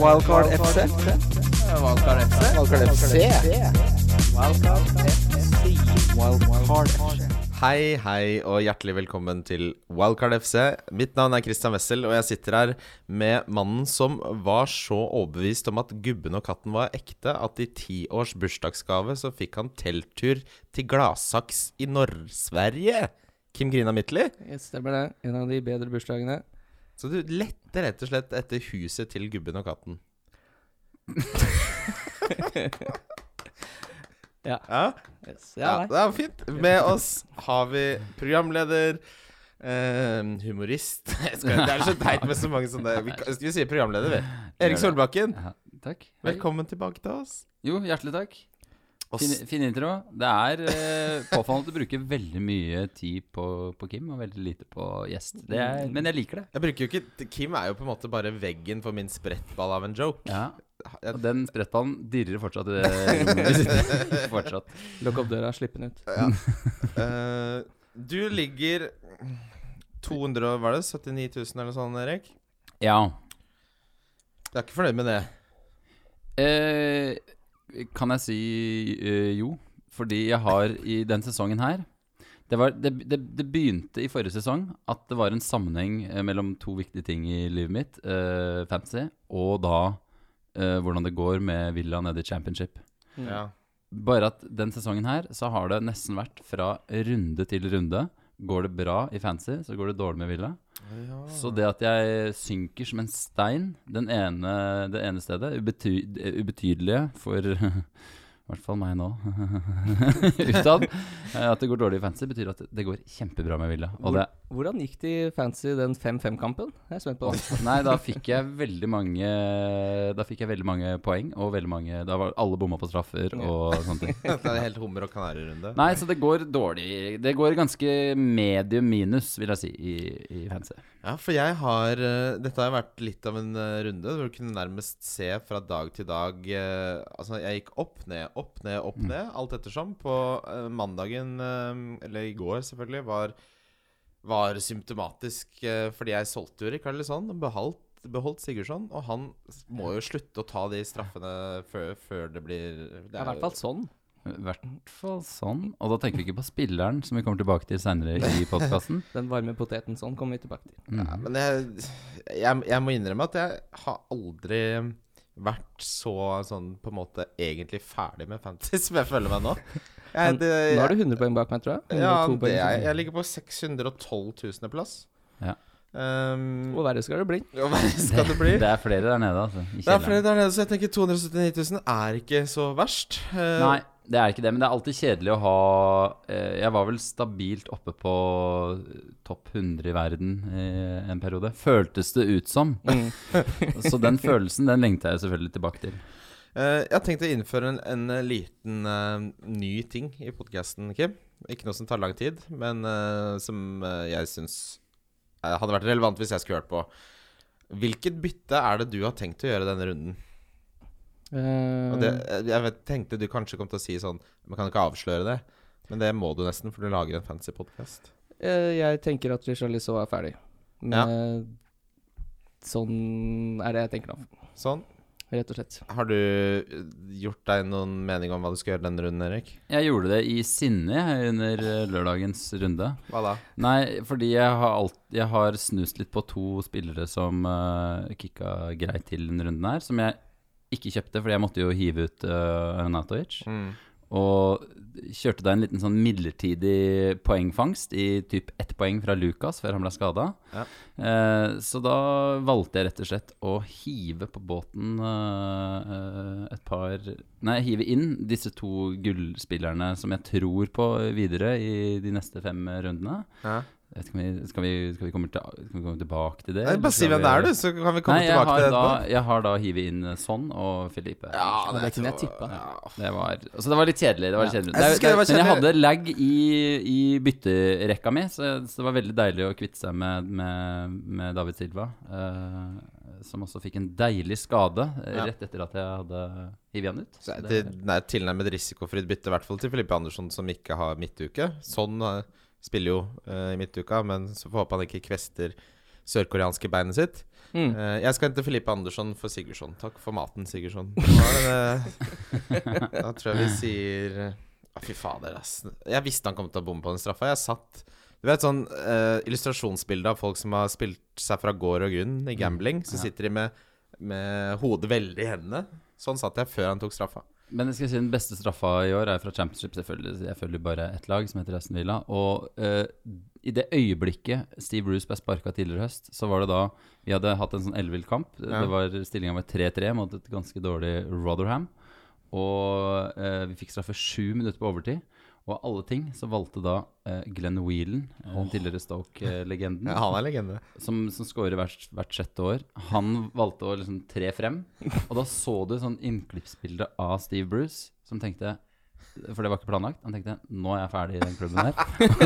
Wildcard FC. Wildcard FC. Wildcard FC. Wildcard FC. Hei, hei og hjertelig velkommen til Wildcard FC. Mitt navn er Christian Wessel, og jeg sitter her med mannen som var så overbevist om at gubben og katten var ekte, at i ti års bursdagsgave så fikk han telttur til Gladsaks i Nord-Sverige. Kim Grina Mittli. Yes, stemmer det. En av de bedre bursdagene. Så du lette rett og slett etter huset til gubben og katten. Ja. Ja, Yes. ja, Ja, det er fint. Med oss har vi programleder, eh, humorist Det er så teit med så mange sånne Vi, vi sier programleder, vi? Erik Solbakken, takk. Velkommen tilbake til oss. Jo, hjertelig takk. Fin, fin intro. Det er eh, påfallende at du bruker veldig mye tid på, på Kim, og veldig lite på gjest. Det er, men jeg liker det. jeg bruker jo ikke Kim er jo på en måte bare veggen for min sprettball av en joke. Ja. Jeg- Og den sprettballen dirrer fortsatt i rommet. Fortsatt. Lukk opp døra, slipp den ut. Eh, du ligger 200, var det 79 000 eller noe sånt, Erik? Ja. Du er ikke fornøyd med det? Eh, kan jeg si eh, jo? Fordi jeg har i den sesongen her det, var, det, det, det begynte i forrige sesong at det var en sammenheng eh, mellom to viktige ting i livet mitt, eh, fantasy, og da eh, hvordan det går med Villa nede i championship. Ja. Bare at den sesongen her så har det nesten vært fra runde til runde. Går det bra i fantasy, så går det dårlig med Villa. Så det at jeg synker som en stein den ene, det ene stedet, ubety, ubetydelige for i hvert fall meg nå utad, eh, at det går dårlig i fantasy, betyr at det går kjempebra med Villa. Og det, Hvordan gikk det i fancy den 5-5-kampen? Jeg er spent på det. nei, da fikk jeg veldig mange Da fikk jeg veldig mange poeng, og veldig mange Da var alle bomma på straffer og sånne ting. Det er helt hummer og kanari-runde. Nei, så det går dårlig. Det går ganske medium minus, vil jeg si, i, i fantasy. Ja, for jeg har eh, Dette har vært litt av en eh, runde hvor du kunne nærmest se fra dag til dag Altså, jeg gikk opp, ned, opp, ned, opp, Mm. ned, alt ettersom. På eh, mandagen, eh, eller i går selvfølgelig, var, var symptomatisk eh, fordi jeg solgte jo Rikarlisson og beholdt, beholdt Sigurdsson. Og han må jo slutte å ta de straffene før, før det blir det er I hvert fall sånn. I hvert fall sånn. Og da tenker vi ikke på spilleren, som vi kommer tilbake til seinere i podkasten. Den varme poteten sånn kommer vi tilbake til. Ja, men jeg, jeg, jeg må innrømme at jeg har aldri vært så sånn på en måte egentlig ferdig med fantasy som jeg føler meg nå. Jeg, det, Nå er du 100 poeng bak meg, tror jeg. ja, det er, jeg ligger på 612 000. plass. Ja. Um, Hvor verre skal det bli? og verre skal det bli? Det er flere der nede, altså. Det er flere der nede, så jeg tenker 279 000 er ikke så verst. Uh, Nei, det er ikke det. Men det er alltid kjedelig å ha eh, Jeg var vel stabilt oppe på topp 100 i verden i en periode. Føltes det ut som. Mm. Så den følelsen, den lengta jeg selvfølgelig tilbake til. Eh, jeg har tenkt å innføre en, en eh, liten uh, ny ting i podkasten, Kim. Ikke noe som tar lang tid, men uh, som eh, jeg syns eh, hadde vært relevant hvis jeg skulle hørt på. Hvilket bytte er det du har tenkt å gjøre denne runden? Og det, Eh, eh, jeg vet, tenkte du kanskje kom til å si sånn Man kan ikke avsløre det. Men det må du nesten, for du lager en fancy podkast. Uh, jeg tenker at Richarlison er ferdig. Men sånn er det jeg tenker nå, Sånn. rett og slett. Har du eh, gjort deg noen mening om hva du skal gjøre denne runden, Erik? Jeg gjorde det i sinne under eh, lørdagens runde. Hva da? Nei, fordi jeg har, alt, jeg har snust litt på to spillere som uh, kicka greit til denne runden her, som jeg ikke kjøpte, fordi jeg måtte jo hive ut uh, Natovic. Mm. Og kjørte da en liten sånn midlertidig poengfangst i typ ett poeng fra Lucas før han ble skada. Ja. Eh, så da valgte jeg rett og slett å hive på båten eh, eh, et par Nei, hive inn disse to gullspillerne som jeg tror på videre i de neste fem rundene. Ja. Jeg vet ikke om vi, skal, vi, skal, vi komme til, skal vi komme tilbake til det? Nei, bare si hvem det er, du, så kan vi komme Nei, tilbake til det da, etterpå. jeg har da hivet inn Son og Felipe. Ja, det kunne jeg tippa. Ja. Det var, altså det var litt kjedelig. Det var litt Ja. kjedelig. Jeg Det, det var men jeg hadde lag i, i bytterekka mi, så, så det var veldig deilig å kvitte seg med, med, med David Silva. Uh, som også fikk en deilig skade eh, Ja. rett etter at jeg hadde hivet han ut. Så det det, er tilnærmet risikofritt bytte, i hvert fall til Filippe Andersson, som ikke har midtuke. Sånn eh, spiller jo uh, i midtuka, men så får håpe han ikke kvester sørkoreanske beinet sitt. Mm. Uh, jeg skal hente Filippe Andersson for Sigurdsson. Takk for maten, Sigurdsson. Da tror jeg vi sier Å, Fy fader, ass. Jeg visste han kom til å bomme på den straffa. Jeg satt Du vet sånn uh, illustrasjonsbilde av folk som har spilt seg fra gård og grunn i gambling. Så sitter de med, med hodet veldig i hendene. Sånn satt jeg før han tok straffa. Men jeg skal si den beste straffa i år er fra Championship, selvfølgelig. Jeg følger bare ett lag, som heter Aston Villa. Og uh, i det øyeblikket Steve Bruce ble sparka tidligere høst, så var det da Vi hadde hatt en sånn ellevill kamp. Ja. Det var Stillinga var 3-3 mot et ganske dårlig Rotherham. Og uh, vi fikk straffe sju minutter på overtid. Og av alle ting så valgte da eh, Glenn Whelan, oh. tidligere Stoke-legenden, Ja, han er legende. som, som scorer hvert, hvert sjette år, han valgte å liksom tre frem. Og da så du sånn innklippsbilde av Steve Bruce, som tenkte For det var ikke planlagt. Han tenkte nå er jeg ferdig i den klubben her.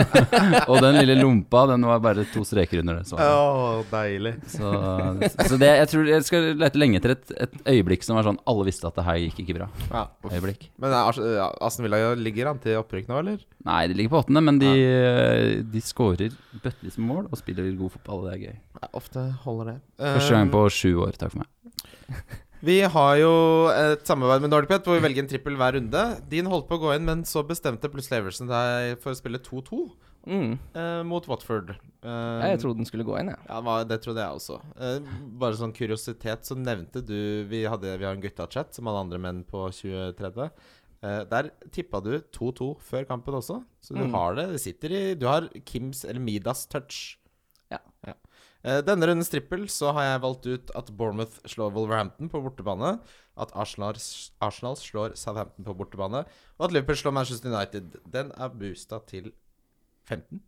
og den lille lompa, den var bare to streker under det. Så, Oh, deilig. så, så det, jeg tror jeg skal lete lenge etter et, et øyeblikk som var sånn Alle visste at det her gikk ikke bra. Ja. Øyeblikk. Men er Aston Villa ligger an til opprykk nå, eller? Nei, de ligger på åttende, men de, de skårer bøttevis med mål og spiller god fotball. og Det er gøy. Ja, ofte holder det. Første gang på sju år. Takk for meg. Vi har jo et samarbeid med Nordic Pet hvor vi velger en trippel hver runde. Din holdt på å gå inn, men så bestemte plutselig Everson deg for å spille 2-2 Mm. eh, mot Watford. Eh, Ja, jeg trodde den skulle gå inn, jeg. ja, det det trodde jeg også. Eh, bare sånn kuriositet, så nevnte du Vi, hadde, vi har en gutta-chat, som alle andre menn på 2030. Eh, der tippa du 2-2 før kampen også, så du Mm. har det. Det sitter i Du har Kims eller Midas touch. Ja. Eh, denne rundens trippel så har jeg valgt ut at Bournemouth slår Wolverhampton på bortebane. At Arsenal, Arsenal slår Southampton på bortebane. Og at Liverpool slår Manchester United. Den er boosta til 15.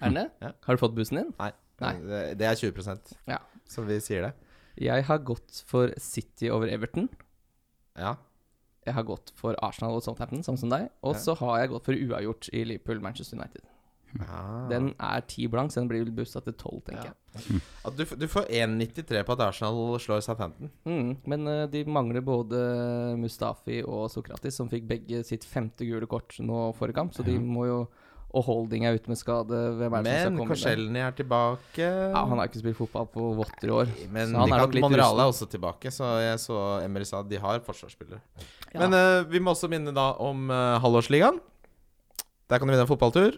Er den det? Ja. Har du fått boosten din? Nei, Nei. Det, er 20 Ja. som vi sier det. Jeg har gått for City over Everton. Ja. Jeg har gått for Arsenal og Southampton, samme som deg. Og så har jeg gått for uavgjort i Liverpool-Manchester United. Ah. Den er ti blank, så den blir vel bussa til tolv, tenker Ja. jeg. Mm. du, du får 1,93 på at Arsenal slår Southampton. Mm, men uh, de mangler både Mustafi og Sokratis, som fikk begge sitt femte gule kort nå forrige kamp, så de må jo Og Holding er ute med skade. Er Men? Korselny er tilbake. Ja, han har ikke spilt fotball på våtter i år. Men så han de er er også tilbake, så jeg så Emry sa de har forsvarsspillere. Ja. Men uh, vi må også minne da om uh, halvårsligaen. Der kan du vinne en fotballtur.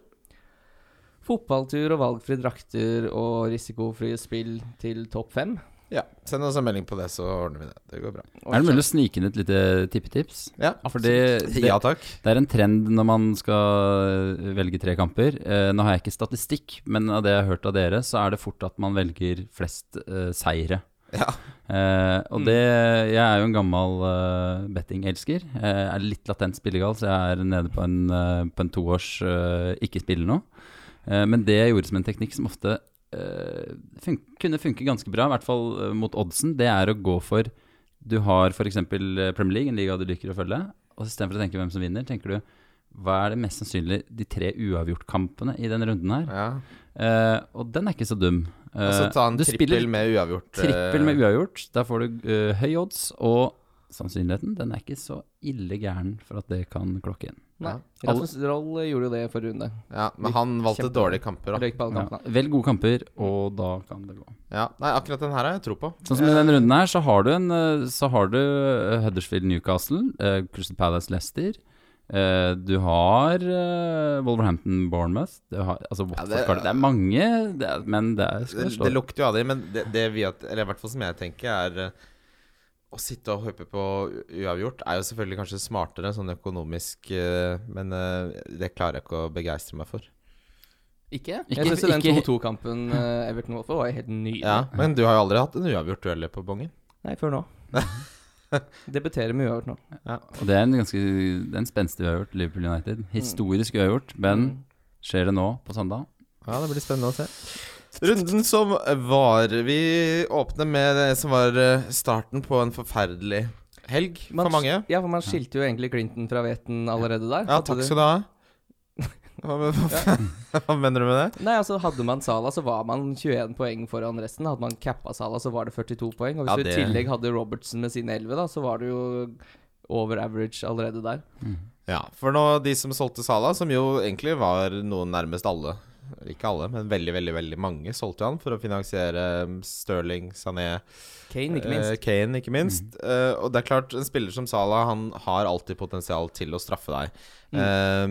Fotballtur og valgfrie drakter og risikofrie spill til topp fem. Ja, Send oss en melding på det, så ordner vi det. Det går bra. Er det mulig å snike inn et lite tippetips? Ja, Fordi det, Ja takk. det er en trend når man skal velge tre kamper. Eh, nå har jeg ikke statistikk, men av det jeg har hørt av dere, så er det fort at man velger flest eh, seire. Ja. Eh, og det Jeg er jo en gammel uh, bettingelsker. Jeg er litt latent spillegal, så jeg er nede på en, eh, på en toårs eh, ikke spille nå. Eh, men det jeg gjorde som en teknikk som ofte eh, fun kunne funke ganske bra, i hvert fall eh, mot oddsen, det er å gå for Du har f.eks. Premier League, en liga du liker å følge, og istedenfor å tenke hvem som vinner, tenker du hva er det mest sannsynlig de tre uavgjort-kampene i denne runden her? ja. Uh, og den er ikke så dum. Uh, Og så ta en du trippel med uavgjort. trippel med uavgjort. Da får du uh, høy odds, og sannsynligheten den er ikke så ille gæren for at det kan klokke inn. Nei. Ja. Rasmus Roll gjorde jo det forrige runde. Ja, men han valgte Kjempe- dårlige kamper, da. Røyk på alle Ja. kampene. Velg gode kamper, og da kan det gå. Ja. Nei, akkurat den her har jeg tro på. Sånn som i denne runden her, så har du, en, eh, så har du eh, Huddersfield Newcastle, eh, Crystal Palace Leicester. eh, du har eh, Wolverhampton Bournemouth. Du har, altså Watford det- Cardiff. det, er mange, det er, men det er, skal Det, slå. det lukter jo av det, men det, det vi at, Eller i hvert fall som jeg tenker, er eh, Å sitte og håpe på uavgjort er jo selvfølgelig kanskje smartere sånn økonomisk, eh, men eh, det klarer jeg ikke å begeistre meg for. Ikke? Ikke- jeg syns den ikke- 2-2-kampen uh, Everton Wolfer var helt nydelig. Ja, Men du har jo aldri hatt en uavgjort duell på bongen. Nei, før nå. Debuterer med uavgjort nå. Og det er en ganske det er en spenstig uavgjort, Liverpool United. Historisk uavgjort, men Mm. skjer det nå på søndag? Ja, det blir spennende å se. Runden som var Vi åpner med det som var eh, starten på en forferdelig helg Man- for mange. Ja, for man skilte jo egentlig Clinton fra Veten allerede der. Ja, takk skal du ha. Hva, hva, hva mener du med det? Nei, altså Hadde man Sala, så var man 21 poeng foran resten. Hadde man cappa Sala, så var det 42 poeng. Og hvis Ja, du i tillegg hadde Robertsen med sine 11, da, så var det jo over average allerede der. Ja, for nå de som solgte Sala, som jo egentlig var noen nærmest alle ikke alle, men veldig, veldig veldig mange solgte han for å finansiere um, Sterling, Sané, Kane, ikke minst. Uh, Kane, ikke minst. Eh, og det er klart, en spiller som Salah Han har alltid potensial til å straffe deg. Eh,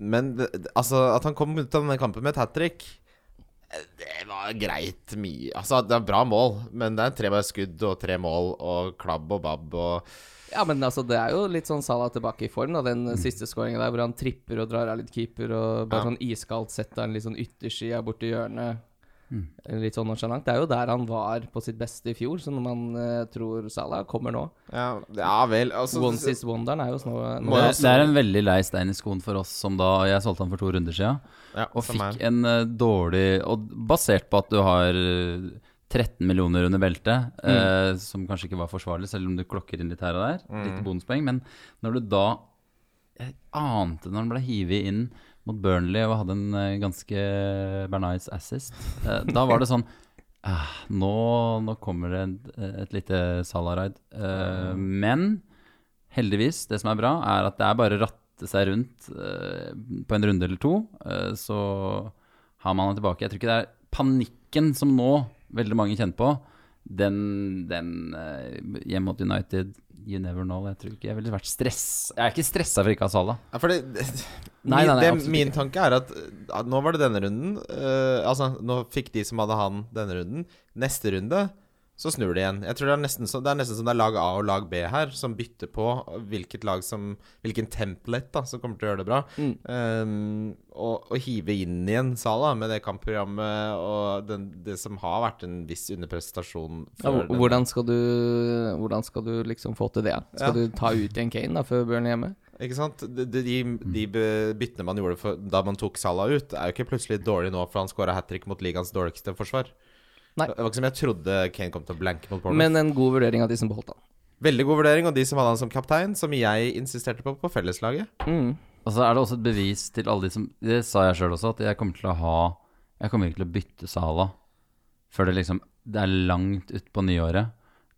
men det, det- altså, at han kom ut av denne kampen med et hat trick det var greit mye Altså, det er bra mål, men det er tre bare skudd og tre mål og klabb og babb og Ja, men altså, det er jo litt sånn Salah tilbake i form, da. Den Mm. siste scoringen der hvor han tripper og drar av litt keeper, og bare Ja. sånn iskaldt setter han litt sånn yttersida borti hjørnet. Mm. Litt sånn nonchalant. Det er jo der han var på sitt beste i fjor, så når man uh, tror Salah kommer nå Ja, ja vel. Altså, Once is wonderen er jo snå. Det, det er en veldig lei stein i skoen for oss som da Jeg solgte han for to runder siden. ja, Og er- fikk en uh, dårlig Og basert på at du har eh, 13 millioner under beltet, eh, som kanskje ikke var forsvarlig, selv om du klokker inn litt her og der. Litt bonuspoeng. Men når du da Jeg ante når han ble hivet inn mot Burnley og hadde en eh, ganske Bernais assist, eh, da var det sånn eh, nå, nå kommer det et, et lite Salah-raid. Eh, men heldigvis, det som er bra, er at det er bare å ratte seg rundt eh, på en runde eller to, så har man han tilbake. Jeg tror ikke det er panikken som nå veldig mange kjenner på. Den, den eh, hjemme mot United You never know. Jeg tror ikke jeg ville vært stress Jeg er ikke stressa for ikke å ha Salah. Ja, for det, Nei, nei, nei, det, absolutt min ikke. tanke er at, ja, nå var det denne runden. eh, altså, nå fikk de som hadde han denne runden. Neste runde så snur det igjen. Jeg tror Det er nesten, så, det er nesten som det er lag A og lag B her, som bytter på hvilket lag som Hvilken template da som kommer til å gjøre det bra. Mm. Um, og, og hive inn igjen Sala med det kampprogrammet og den, det som har vært en viss underprestasjon. Ja, hvordan, skal du, hvordan skal du liksom få til det? Skal Ja. du ta ut igjen Kane da før er hjemme? Ikke sant? De, de, de, de byttene man gjorde for, da man tok Salah ut, er jo ikke plutselig dårlig nå, for han skåra hat trick mot ligaens dårligste forsvar. Nei. Det var ikke som jeg trodde Kane kom til å blanke mot Bournemouth. Men en god vurdering av de som beholdt han. Veldig god vurdering, og de som hadde han som kaptein, som jeg insisterte på på felleslaget. Mm. Og så er det også et bevis til alle de som Det sa jeg sjøl også, at jeg kommer til å ha Jeg kommer ikke til å bytte Sala før det liksom Det er langt utpå nyåret.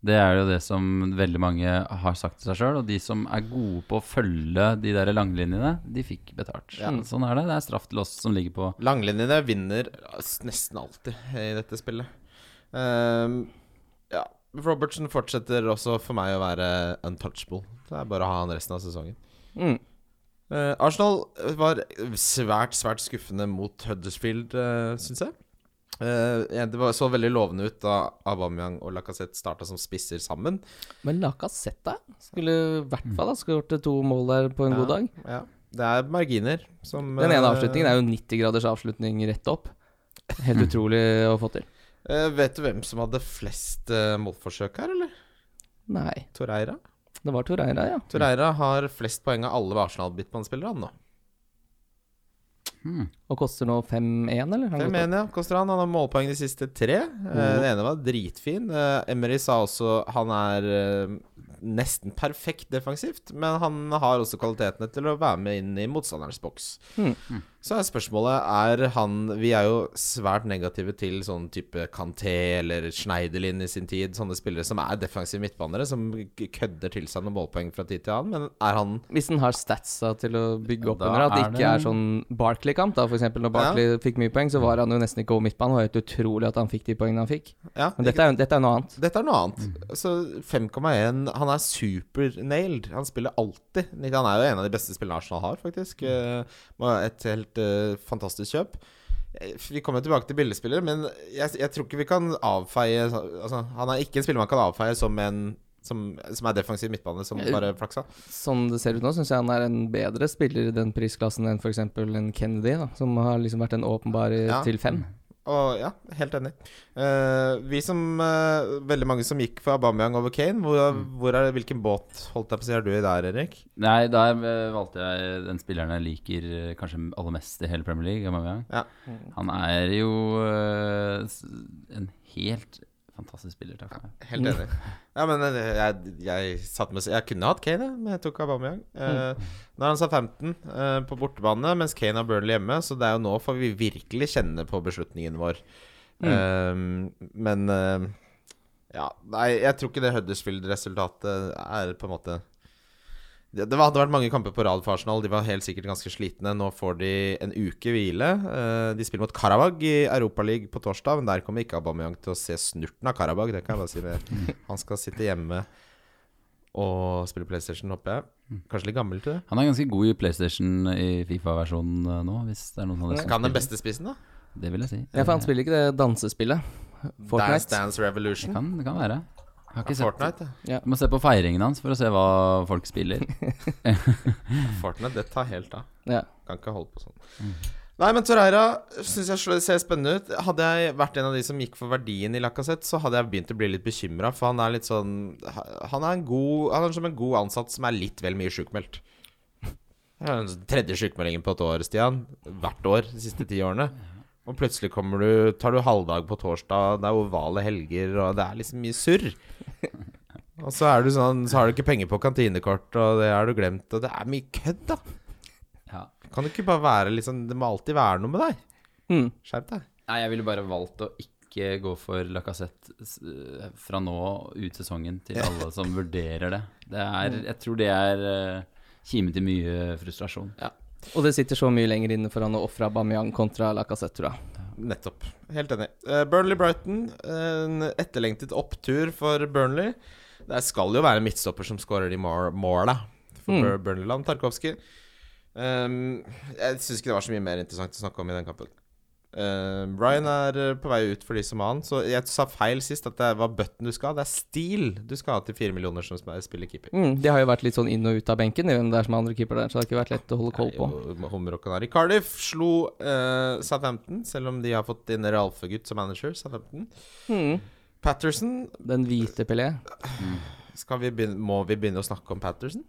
Det er jo det som veldig mange har sagt til seg sjøl. Og de som er gode på å følge de der langlinjene, de fikk betalt. Sånn er det. Det er straff til oss som ligger på Langlinjene vinner nesten alltid i dette spillet. Ehm, ja. Robertson fortsetter også for meg å være untouchable. Det er bare å ha han resten av sesongen. Mm. Uh, Arsenal var svært, svært skuffende mot Huddersfield, uh, syns jeg. Uh, ja, det var, så veldig lovende ut da Aubameyang og Lacassette starta som spisser sammen. Men Lacassette skulle i hvert fall ha skåret to mål der på en god dag. Ja, det er marginer som Den ene eh, avslutningen er jo 90 graders avslutning rett opp. Helt utrolig å få til. Eh, Vet du hvem som hadde flest uh, målforsøk her, eller? Nei, Torreira? det var Torreira, ja. Torreira har flest poeng av alle Arsenal-midtbanespillere han nå. hmm. Og koster nå 5-1, eller? Har han Fem gått opp? mener jeg koster han. Han har målpoeng de siste tre. Eh, Den ene var dritfin. Eh, Emery sa også han er eh, nesten perfekt defensivt, men han har også kvalitetene til å være med inn i motstanderens boks. Hmm. Så er spørsmålet Er han Vi er jo svært negative til sånn type Kanté eller Schneiderlin i sin tid. Sånne spillere som er defensive midtbanere, som kødder til seg noen målpoeng fra tid til annen. Men er han Hvis han har statsa til å bygge opp under, at det ikke er sånn Barkley-kamp, da, eksempel. Når Barkley fikk mye poeng, så var han jo nesten ikke over midtbanen. Det var helt utrolig at han fikk de poengene han fikk. Ja, Men dette er, dette er noe annet. Dette er noe annet. Så 5,1 Han er super-nailed. Han spiller alltid. Han er jo en av de beste spillerne Arsenal har, faktisk. Eh, Et helt eh, fantastisk kjøp. Eh, Vi kommer tilbake til billedspillere, men jeg, jeg tror ikke vi kan avfeie altså, Han er ikke en spiller man kan avfeie som en som, som er defensiv midtbane, som bare flaksa. Sånn det ser ut nå, syns jeg han er en bedre spiller i den prisklassen enn f.eks. en Kennedy, da, som har liksom vært en åpenbar Ja. til fem. Og ja, helt enig. Uh, vi som uh, Veldig mange som gikk for Aubameyang over Kane. Hvor, hvor er, hvilken båt holdt jeg på å si er du i der, Erik? Nei, der eh, valgte jeg den spilleren jeg liker kanskje aller mest i hele Premier League. Aubameyang. Ja. Han er jo uh, en helt fantastisk spiller. Takk for meg. Helt enig. Ja, men eh, jeg, jeg med Jeg kunne hatt Kane, men jeg tok Aubameyang. Uh, nå er han sa 15 eh, på bortebane, mens Kane har Burnley hjemme, så det er jo nå får vi virkelig kjenne på beslutningen vår. Eh, men eh, Ja, nei, jeg tror ikke det Huddersfield-resultatet er på en måte det, det hadde vært mange kamper på rad for Arsenal. De var helt sikkert ganske slitne. Nå får de en uke hvile. Eh, de spiller mot Karabag i Europaligaen på torsdag, men der kommer ikke Aubameyang til å se snurten av Karabag. Det kan jeg bare si med. Han skal sitte hjemme og spille PlayStation, håper jeg. Kanskje litt gammel til det. Han er ganske god i PlayStation i Fifa-versjonen nå, hvis det er noen å Kan den beste spissen, da? Det vil jeg si. Ja, for han spiller ikke det dansespillet. Dance Fortnite. Dance Dance Revolution. kan, det kan være. Jeg har ikke sett Fortnite, ja. Må se på feiringen hans for å se hva folk spiller. Fortnite, det tar helt av. Ja. Kan ikke holde på sånn. Nei, men Torreira syns jeg ser spennende ut. Hadde jeg vært en av de som gikk for verdien i Lacassette, så hadde jeg begynt å bli litt bekymra, for han er litt sånn Han er en god Han er som en god ansatt som er litt vel mye sjukmeldt. Den tredje sjukmeldingen på et år, Stian. Hvert år de siste ti årene. Og plutselig kommer du tar du halvdag på torsdag, det er ovale helger, og det er liksom mye surr. Og så er du sånn Så har du ikke penger på kantinekort, og det har du glemt, og det er mye kødd, da. Ja. Kan det ikke bare være liksom Det må alltid være noe med deg. Mm. Skjerp deg. Nei, jeg ville bare valgt å ikke gå for Lacassette eh, fra nå ut sesongen til alle som vurderer det. Det er Jeg tror det er uh, kime til mye frustrasjon. Og det sitter så mye lenger inne for han å ofre Aubameyang kontra Lacassette, tror jeg. Nettopp. Helt enig. Uh, Burnley-Brighton. En etterlengtet opptur for Burnley. Det skal jo være midtstopper som skårer de mål- måla for Mm. Burnley-land. Tarkovskij. Um, jeg syns ikke det var så mye mer interessant å snakke om i den kampen. Uh, Ryan er uh, på vei ut for de som har han, så jeg sa feil sist at det var Button du skal ha. Det er stil du skal ha til fire millioner som spiller keeper. Mm, de har jo vært litt sånn inn og ut av benken, hvem det er som er andre keeper der, så det har ikke vært lett å holde koll på. Nei, og i Cardiff slo uh, Southampton, selv om de har fått inn Ralfe-gutt som manager. Southampton Mm. Patterson Den hvite Pelé. skal vi begynne, Må vi begynne å snakke om Patterson?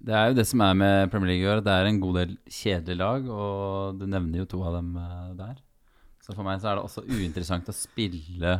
Det er jo det som er med Premier League i år. Det er en god del kjedelige lag, og du nevner jo to av dem eh, der. Så for meg så er det også uinteressant å spille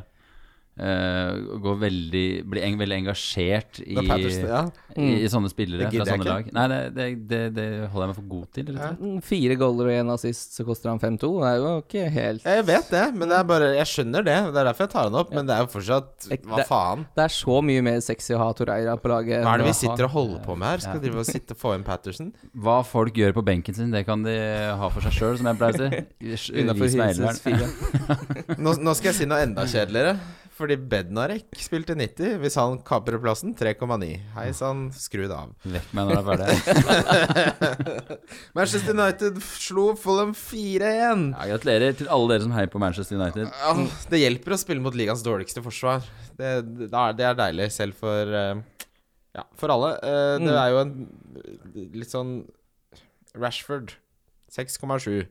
eh, går veldig Bli en, veldig engasjert i, ja. i, i sånne spillere fra sånne lag. Nei, det, det, det, det holder jeg meg for god til. Mm, Fire goaler og én assist, så koster han 5-2. Det er jo ikke helt Jeg vet det, men det er bare Jeg skjønner det. Det er derfor jeg tar han opp. Men det er jo fortsatt Hva Det- faen? Det er så mye mer sexy å ha Torreira på laget. Hva er det vi sitter og holder på med her? Skal Ja. drive og sitte og få inn Patterson? Hva folk gjør på benken sin, det kan de ha for seg sjøl, som jeg pleier å si. Hilses elveren. fire. Nå, nå skal jeg si noe enda kjedeligere. Fordi Bednarek spilte 90. Hvis han kaprer plassen, 3,9. Hei sann, skru det av. Vekk meg når det er ferdig. Manchester United slo Fulham 4-1. Ja, gratulerer til alle dere som heier på Manchester United. Ja, det hjelper å spille mot ligaens dårligste forsvar. Det, det, er, det er deilig, selv for eh, Ja, for alle. Eh, det Mm. er jo en litt sånn Rashford 6,7.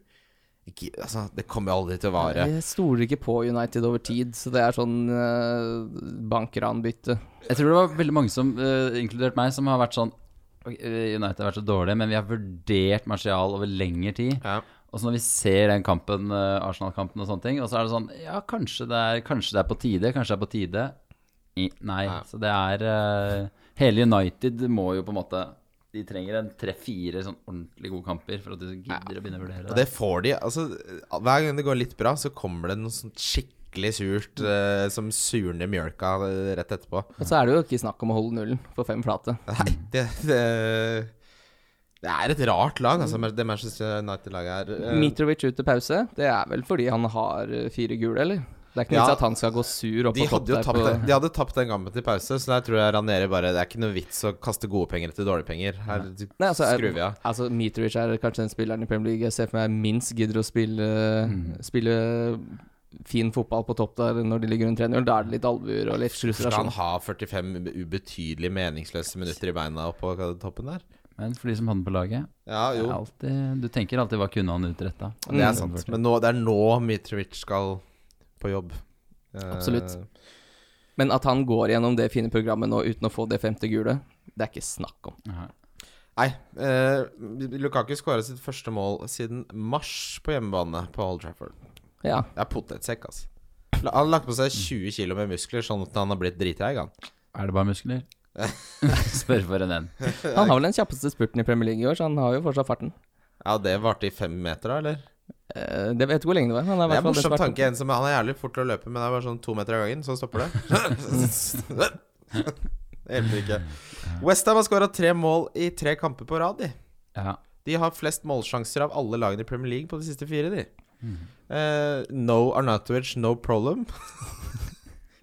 Ikke, altså, det kommer jo aldri til å vare. Jeg stoler ikke på United over tid, så det er sånn uh, bankranbytte. Jeg tror det var veldig mange som, uh, inkludert meg, som har vært sånn «Ok, eh, United har vært så dårlige, men vi har vurdert Martial over lengre tid. Ja. Og så når vi ser den kampen, uh, Arsenal-kampen og sånne ting, og så er det sånn Ja, kanskje det er, kanskje det er på tide, kanskje det er på tide. I, nei. Ja. Så det er eh, Hele United må jo på en måte De trenger en tre-fire sånn ordentlig gode kamper for at de gidder å begynne å vurdere Og det. det får de. Altså, hver gang det går litt bra, så kommer det noe sånt skikkelig surt eh, som surner mjølka eh, rett etterpå. Og så er det jo ikke snakk om å holde nullen for fem flate. Nei, det, det Det er et rart lag, altså, det Manchester United-laget her. Eh, Mitrovic ut til pause, det er vel fordi han har fire gule, eller? Det er ikke noe Ja. at han skal gå sur opp de hadde, jo der tapt, på de hadde tapt den kampen til pause, så der tror jeg Ranere bare Det er ikke noe vits å kaste gode penger etter dårlige penger. Her Nei, altså, skrur vi av. Altså, Mitrovic er kanskje den spilleren i Premier League jeg ser for meg minst gidder å spille, Mm. spille fin fotball på topp der når de ligger rundt 3-0. Da er det litt albuer og litt Skal han frustrasjon. ha 45 ubetydelig meningsløse minutter i beina oppå toppen der? Men for de som hadde den på laget Ja, jo. alltid, Du tenker alltid hva kunne han utretta? Det er Mm. sant. Men nå, det er nå Mitrovic skal på jobb. Eh, Absolutt. Men at han går gjennom det fine programmet nå uten å få det femte gule, det er ikke snakk om. Nei. Eh, Lukaku skåra sitt første mål siden mars på hjemmebane på Old Trafford. Ja. Det er potetsekk, altså. Han har lagt på seg 20 kg med muskler, sånn at han har blitt drittreig, han. Er det bare muskler? Spør for en en. Han har vel den kjappeste spurten i Premier League i år, så han har jo fortsatt farten. Ja, det varte i fem meter, da, eller? Eh, det vet ikke hvor lenge det var. Han er Det er en morsom tanke. En som, han er jævlig fort til å løpe, men det er bare sånn to meter av gangen, så stopper det. Det hjelper ikke. Westham har skåra tre mål i tre kamper på rad. De. Ja. de har flest målsjanser av alle lagene i Premier League på de siste fire. De. Eh, no Arnatovic, no problem.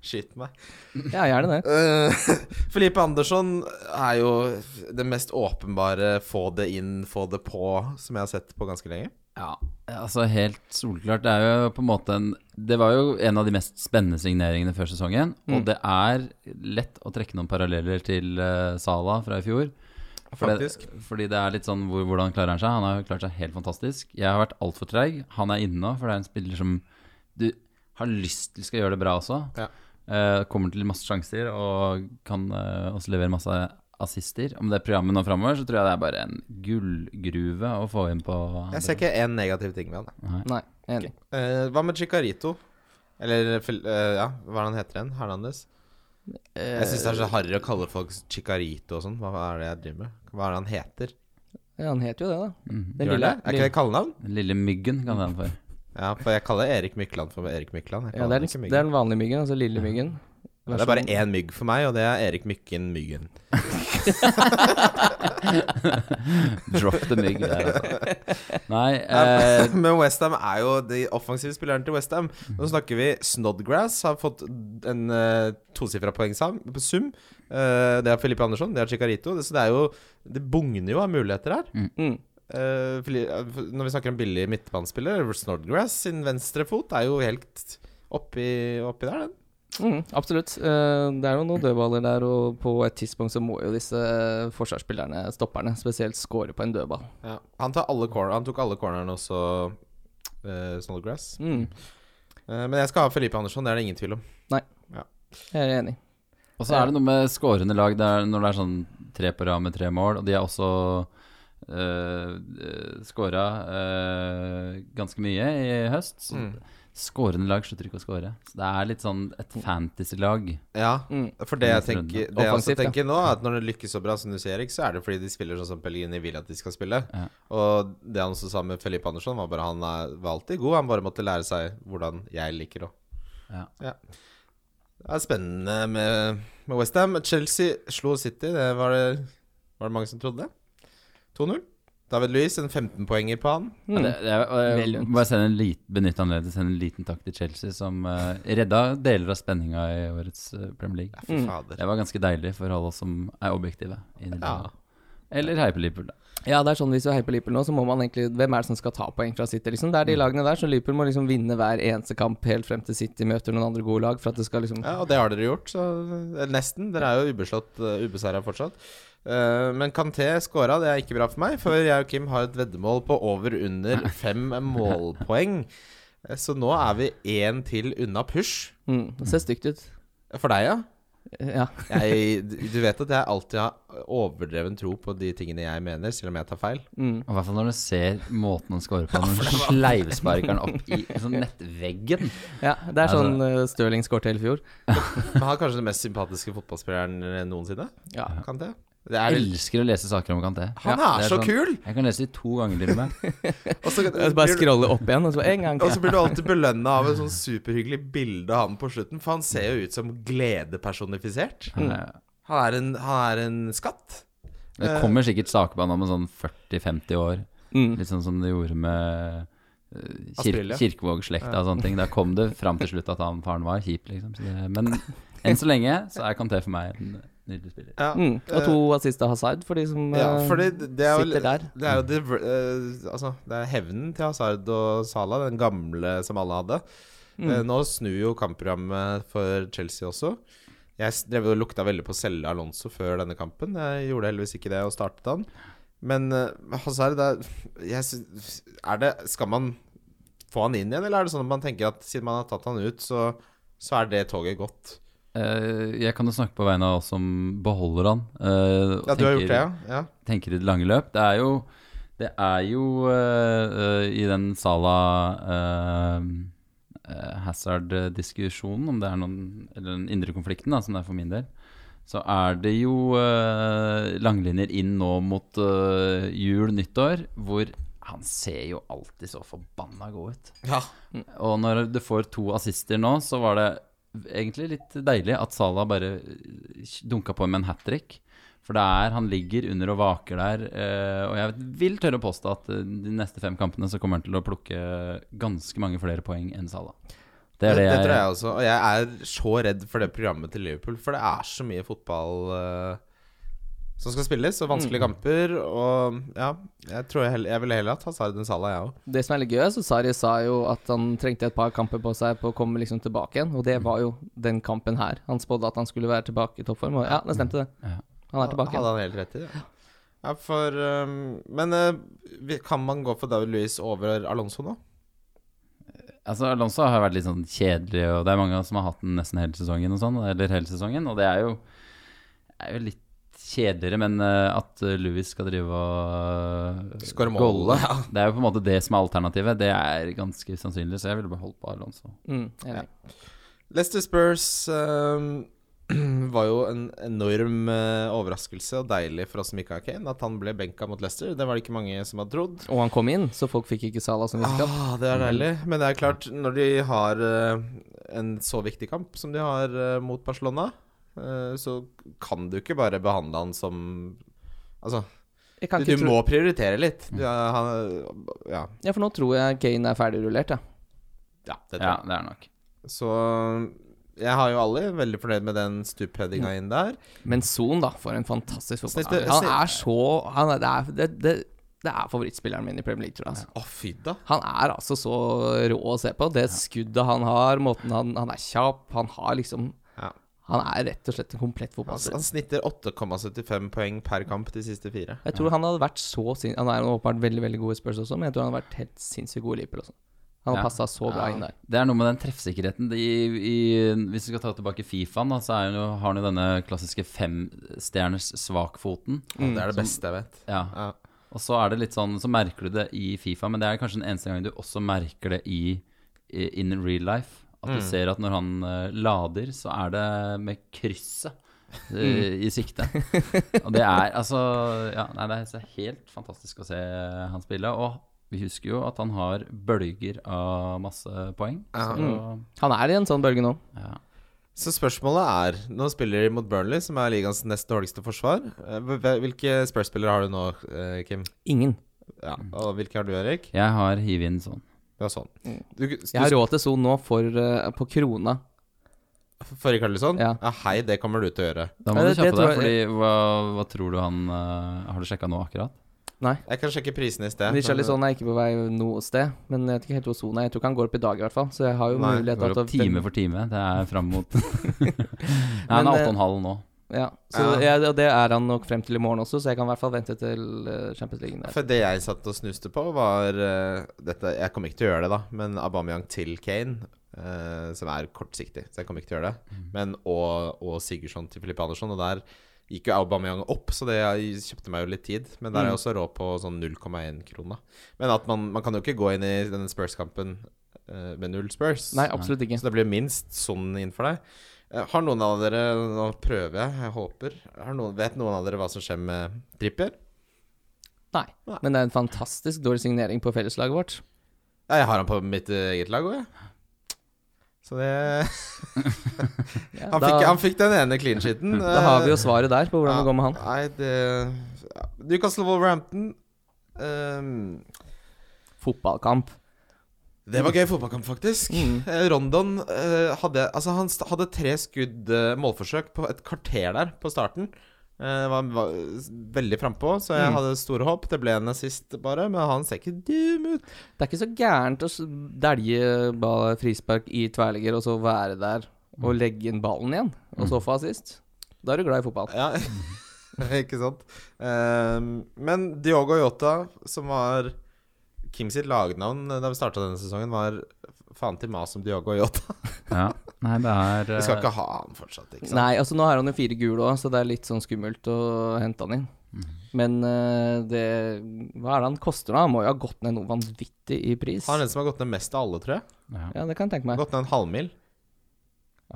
Skyt meg. Ja, gjerne det. Eh, Felipe Andersson er jo det mest åpenbare få det inn, få det på, som jeg har sett på ganske lenge. Ja, altså helt solklart. Det er jo på en måte en Det var jo en av de mest spennende signeringene før sesongen. Mm. Og det er lett å trekke noen paralleller til uh, Sala fra i fjor. Faktisk. Det, fordi det er litt sånn hvor, hvordan klarer han seg? Han har jo klart seg helt fantastisk. Jeg har vært altfor treig. Han er inne nå, for det er en spiller som du har lyst til skal gjøre det bra også. Ja. Eh, kommer til masse sjanser og kan eh, også levere masse assister. Om det er programmet nå framover, så tror jeg det er bare en gullgruve å få inn på Jeg ser ikke én negativ ting med han. jeg. Nei, enig. Eh, hva med Chicarito? Eller eh, ja, hva er det han heter igjen? Hernandez? Jeg syns det er så harry å kalle folk Chicarito og sånn. Hva er det jeg driver med? Hva er det han heter? Ja, han heter jo det, da. Mm. Den lille. det? Er ikke det kallenavn? Den lille myggen kan det den for. Ja, for jeg kaller Erik Mykland for Erik Mykland. Ja, det er, den, det er den vanlige myggen, altså lille myggen. Ja, det er bare én mygg for meg, og det er Erik Mykken Myggen. Drop the mygg der, altså. Nei, eh, Men Westham er jo de offensive spillerne til Westham. Nå snakker vi Snodgrass har fått en uh, tosifra poengsum. sum. Eh, det er Felipe Andersson, det er Chicarito. Det, så det er jo Det bugner jo av muligheter her. Mm. Eh, eh, når vi snakker om billig midtbanespiller, Snodgrass sin venstre fot er jo helt oppi, oppi der, den. Mm, absolutt. Uh, det er jo noen dødballer der, og på et tidspunkt så må jo disse forsvarsspillerne, stopperne, spesielt score på en dødball. Ja. Han, tar alle corner, han tok alle cornerne også, uh, Snodgrass. Mm, Eh, men jeg skal ha Felipe Andersson, det er det ingen tvil om. Nei, jeg er enig. Og så er det noe med skårende lag det er når det er sånn tre på rad med tre mål, og de er også uh, skåra ganske mye i høst. Så Mm. Skårende lag slutter ikke å skåre. Så det er litt sånn et fantasy-lag. Ja, Mm. for det jeg tenker Det jeg også tenker nå, er at når det lykkes så bra som du sier, Erik, så er det fordi de spiller sånn som Pellegrini vil at de skal spille. Ja. Og det han også sa med Felipe Andersson, var bare han er, var alltid god. Han bare måtte lære seg hvordan jeg liker å Ja. Det er spennende med, med Westham. Chelsea slo City, det var det, var det mange som trodde. 2-0. David Louis, en 15-poenger på han. Mm. Ja, det, det, Vel jeg må en lit, benytte anledningen til å sende en liten takk til Chelsea, som uh, redda deler av spenninga i årets uh, Premier League. Ja, Mm. Det var ganske deilig for alle oss som er objektive. Ja. Eller heier på Liverpool, da. Ja, det er sånn hvis du heier på Liverpool nå, så må man egentlig Hvem er det som skal ta poeng fra City, liksom? Det er de lagene der, så Liverpool må liksom vinne hver eneste kamp helt frem til City møter noen andre gode lag, for at det skal liksom Ja, og det har dere gjort, så eh, nesten. Dere er jo ubeslått, uh, ubeseira fortsatt. Eh, men Kanté skåra, det er ikke bra for meg, for jeg og Kim har et veddemål på over under fem målpoeng. Eh, Så nå er vi én til unna push. mm, Det ser stygt ut. For deg, ja? Ja. Jeg, du vet at jeg alltid har overdreven tro på de tingene jeg mener, selv om jeg tar feil. Mm. Og I hvert fall når du ser måten han scorer på. Når han sleivsparker den opp i sånn nettveggen. ja det er Altså- sånn uh, Stirling skårte hele fjor. Men han er kanskje den mest sympatiske fotballspilleren noensinne. Ja. Kanté. Det Jeg er, elsker å lese saker om Kanté. han Ja, er så sånn- kul! Jeg kan lese de to ganger til og med. Og så, Bare scrolle opp igjen, og så en gang og så blir du alltid belønna av et sånn superhyggelig bilde av ham på slutten, for han ser jo ut som glede personifisert. Mm. Han er en, han er en skatt. Det kommer sikkert saker på han om en sånn 40-50 år. Mm. Litt sånn som det gjorde med eh, kir Kirkevåg-slekta og sånne ting. Da kom det fram til slutt at han faren var kjip, liksom. Så det, men enn så lenge så er Kanté for meg en nydelig spiller. Ja, Mm. Og to assist av Hazard, for de som ja eh, fordi det er sitter der. Det er jo det, uh, altså, det er hevnen til Hazard og Salah, den gamle som alle hadde. Mm. Uh, nå snur jo kampprogrammet for Chelsea også. Jeg drev og lukta veldig på å selge Alonso før denne kampen. Jeg gjorde heldigvis ikke det og startet han. Men Hazard, er, jeg, er det Skal man få han inn igjen, eller er det sånn at man tenker at siden man har tatt han ut, så, så er det toget gått? Eh, jeg kan jo snakke på vegne av oss som beholder han. eh, Ja, du har gjort det, ja? tenker i det lange løp. Det er jo, det er jo uh, i den Sala uh, Hazard-diskusjonen, om det er noen Eller den indre konflikten, da, som det er for min del, så er det jo uh, langlinjer inn nå mot jul, nyttår, hvor han ser jo alltid så forbanna god ut. ja. Og når du får to assister nå, så var det egentlig litt deilig at Salah bare eh, dunka på med en hat trick. For det er, han ligger under og vaker der. eh, og jeg vil tørre å påstå at eh, de neste fem kampene så kommer han til å plukke ganske mange flere poeng enn Salah. Det er det, det, tror jeg jeg også. Og jeg er så redd for det programmet til Liverpool, for det er så mye fotball som skal spilles, og vanskelige kamper. Og ja, jeg tror jeg, heller, jeg ville heller hatt Hazard enn Salah, jeg òg. Det som er litt gøy, så Sari sa jo at han trengte et par kamper på seg på å komme liksom tilbake igjen, og det var jo den kampen her. Han spådde at han skulle være tilbake i toppform, og ja, det stemte det. Han er tilbake. Hadde han helt rett i det. Ja, for um, Men uh, kan man gå for David Louis over Alonso nå? Altså Alonso har vært litt sånn kjedelig, og det er mange som har hatt den nesten hele sesongen. Og sånn, eller hele sesongen, og det er jo, er jo litt kjedeligere, men eh, at eh, Louis skal drive og uh, Skåre mål, ja. Det er jo på en måte det som er alternativet. Det er ganske sannsynlig, så jeg ville beholdt på Alonso. Mm, ja. Leicester Spurs um, var jo en enorm eh, overraskelse og deilig for oss som ikke har Kane at han ble benka mot Leicester. Det var det ikke mange som hadde trodd. Og han kom inn, så folk fikk ikke Salah som visste Ah, det er deilig. Men det er klart, når de har eh, en så viktig kamp som de har eh, mot Barcelona, eh, så kan du ikke bare behandle han som Altså, Jeg kan du, ikke du tro må prioritere litt. Du, han, ja. Ja, for nå tror jeg Kane er ferdigrullert, ja. ja, det tror Ja, det er nok. Så jeg har jo alle veldig fornøyd med den stupheadinga inn der. Men Son, da, for en fantastisk fotballspiller. Han er så han er, det, er, det, det, det er favorittspilleren min i Premier League, tror jeg. Altså. Å, fy da. Han er altså så rå å se på. Det skuddet han har, måten han Han er kjapp, han har liksom Ja. Han er rett og slett en komplett Han, fotballspiller. han snitter 8,75 poeng per kamp de siste fire. Jeg tror han hadde vært så sin Han er åpenbart veldig veldig god i Spurs også, men jeg tror han hadde vært helt sinnssykt god i Liverpool også. Han har Ja. passa så bra Ja. inn der. Det er noe med den treffsikkerheten. I, i, hvis vi skal ta tilbake Fifaen, så er jo, har han jo denne klassiske femstjerners svakfoten. Mm. det er det beste jeg vet. Ja. Ja. Og så er det litt sånn Så merker du det i Fifa, men det er kanskje den eneste gangen du også merker det i, i in real life. At du Mm. ser at når han eh, lader, så er det med krysset eh, i sikte. Og det er altså Ja, nei, det er helt fantastisk å se han spille. Og vi husker jo at han har bølger av masse poeng. Så, Han er i en sånn bølge nå. ja. Så spørsmålet er Nå spiller de mot Burnley, som er ligaens nest dårligste forsvar. Eh, Hvilke Spurs-spillere har du nå, eh, Kim? Ingen. Ja. Og hvilke har du, Erik? Jeg har hivet inn sånn. Du har sånn. Mm. Du, du, Jeg har råd til Son nå for, uh, på krona. For Rikarlison? Ja. ja. Hei, det kommer du til å gjøre. Da må Ja, det- du kjappe deg, fordi hva, hva tror du han uh, Har du sjekka nå akkurat? Nei. Jeg kan sjekke prisene i sted. Richarlison er ikke på vei noe sted, men jeg vet ikke helt hvor Son er. Jeg tror ikke han går opp i dag, i hvert fall. Så jeg har jo Nei, mulighet til opp time for time. Det er fram mot Nei, Han er eh, 8,5 nå. Ja, så Ja. jeg, og det er han nok frem til i morgen også, så jeg kan i hvert fall vente til eh, Champions League der. For det jeg satt og snuste på, var uh, dette Jeg kommer ikke til å gjøre det, da, men Aubameyang til Kane, Uh, som er kortsiktig, så jeg kommer ikke til å gjøre det. Mm. Men og, og Sigurdsson til Filippe Andersson, og der gikk jo Aubameyang opp, så det jeg kjøpte meg jo litt tid. Men der er jeg også råd på sånn 0,1 krona. Men at man, man kan jo ikke gå inn i denne Spurs-kampen uh, med null Spurs. Nei, absolutt ikke. Så det blir minst sånn innenfor deg. Eh, Har noen av dere Nå prøver jeg, jeg håper. Har noen, vet noen av dere hva som skjer med Trippier? Nei. Nei. Men det er en fantastisk dårlig signering på felleslaget vårt. Ja, jeg har han på mitt eh, eget lag òg, jeg. Så det Ja, han, da, fikk, han fikk den ene clean sheeten. da har vi jo svaret der på hvordan det går med han. Nei, det ja. Newcastle Wolverhampton um, Fotballkamp. Det var gøy fotballkamp, faktisk. Mm. Eh, Rondon eh, hadde Altså, han hadde tre skudd eh, målforsøk på et kvarter der på starten. Eh, var, var veldig frampå, så jeg Mm. hadde store håp. Det ble en assist, bare, men han ser ikke dum ut. Det er ikke så gærent å dælje frispark i tverrligger og så være der og legge inn ballen igjen, og så få assist. Da er du glad i fotball. Ja, ikke sant? Ehm, men Diogo Yota, som var Kim sitt lagnavn da vi starta denne sesongen, var faen til mas om Diogo Yota. Ja. Nei, det er Vi skal eh, ikke ha han fortsatt, ikke sant? Nei, altså nå har han jo fire gule òg, så det er litt sånn skummelt å hente han inn. Mm. Men eh, det Hva er det han koster da? Han må jo ha gått ned noe vanvittig i pris. Han er den som har gått ned mest av alle, tror jeg. ja. Ja, det kan jeg tenke meg. Gått ned en halvmil.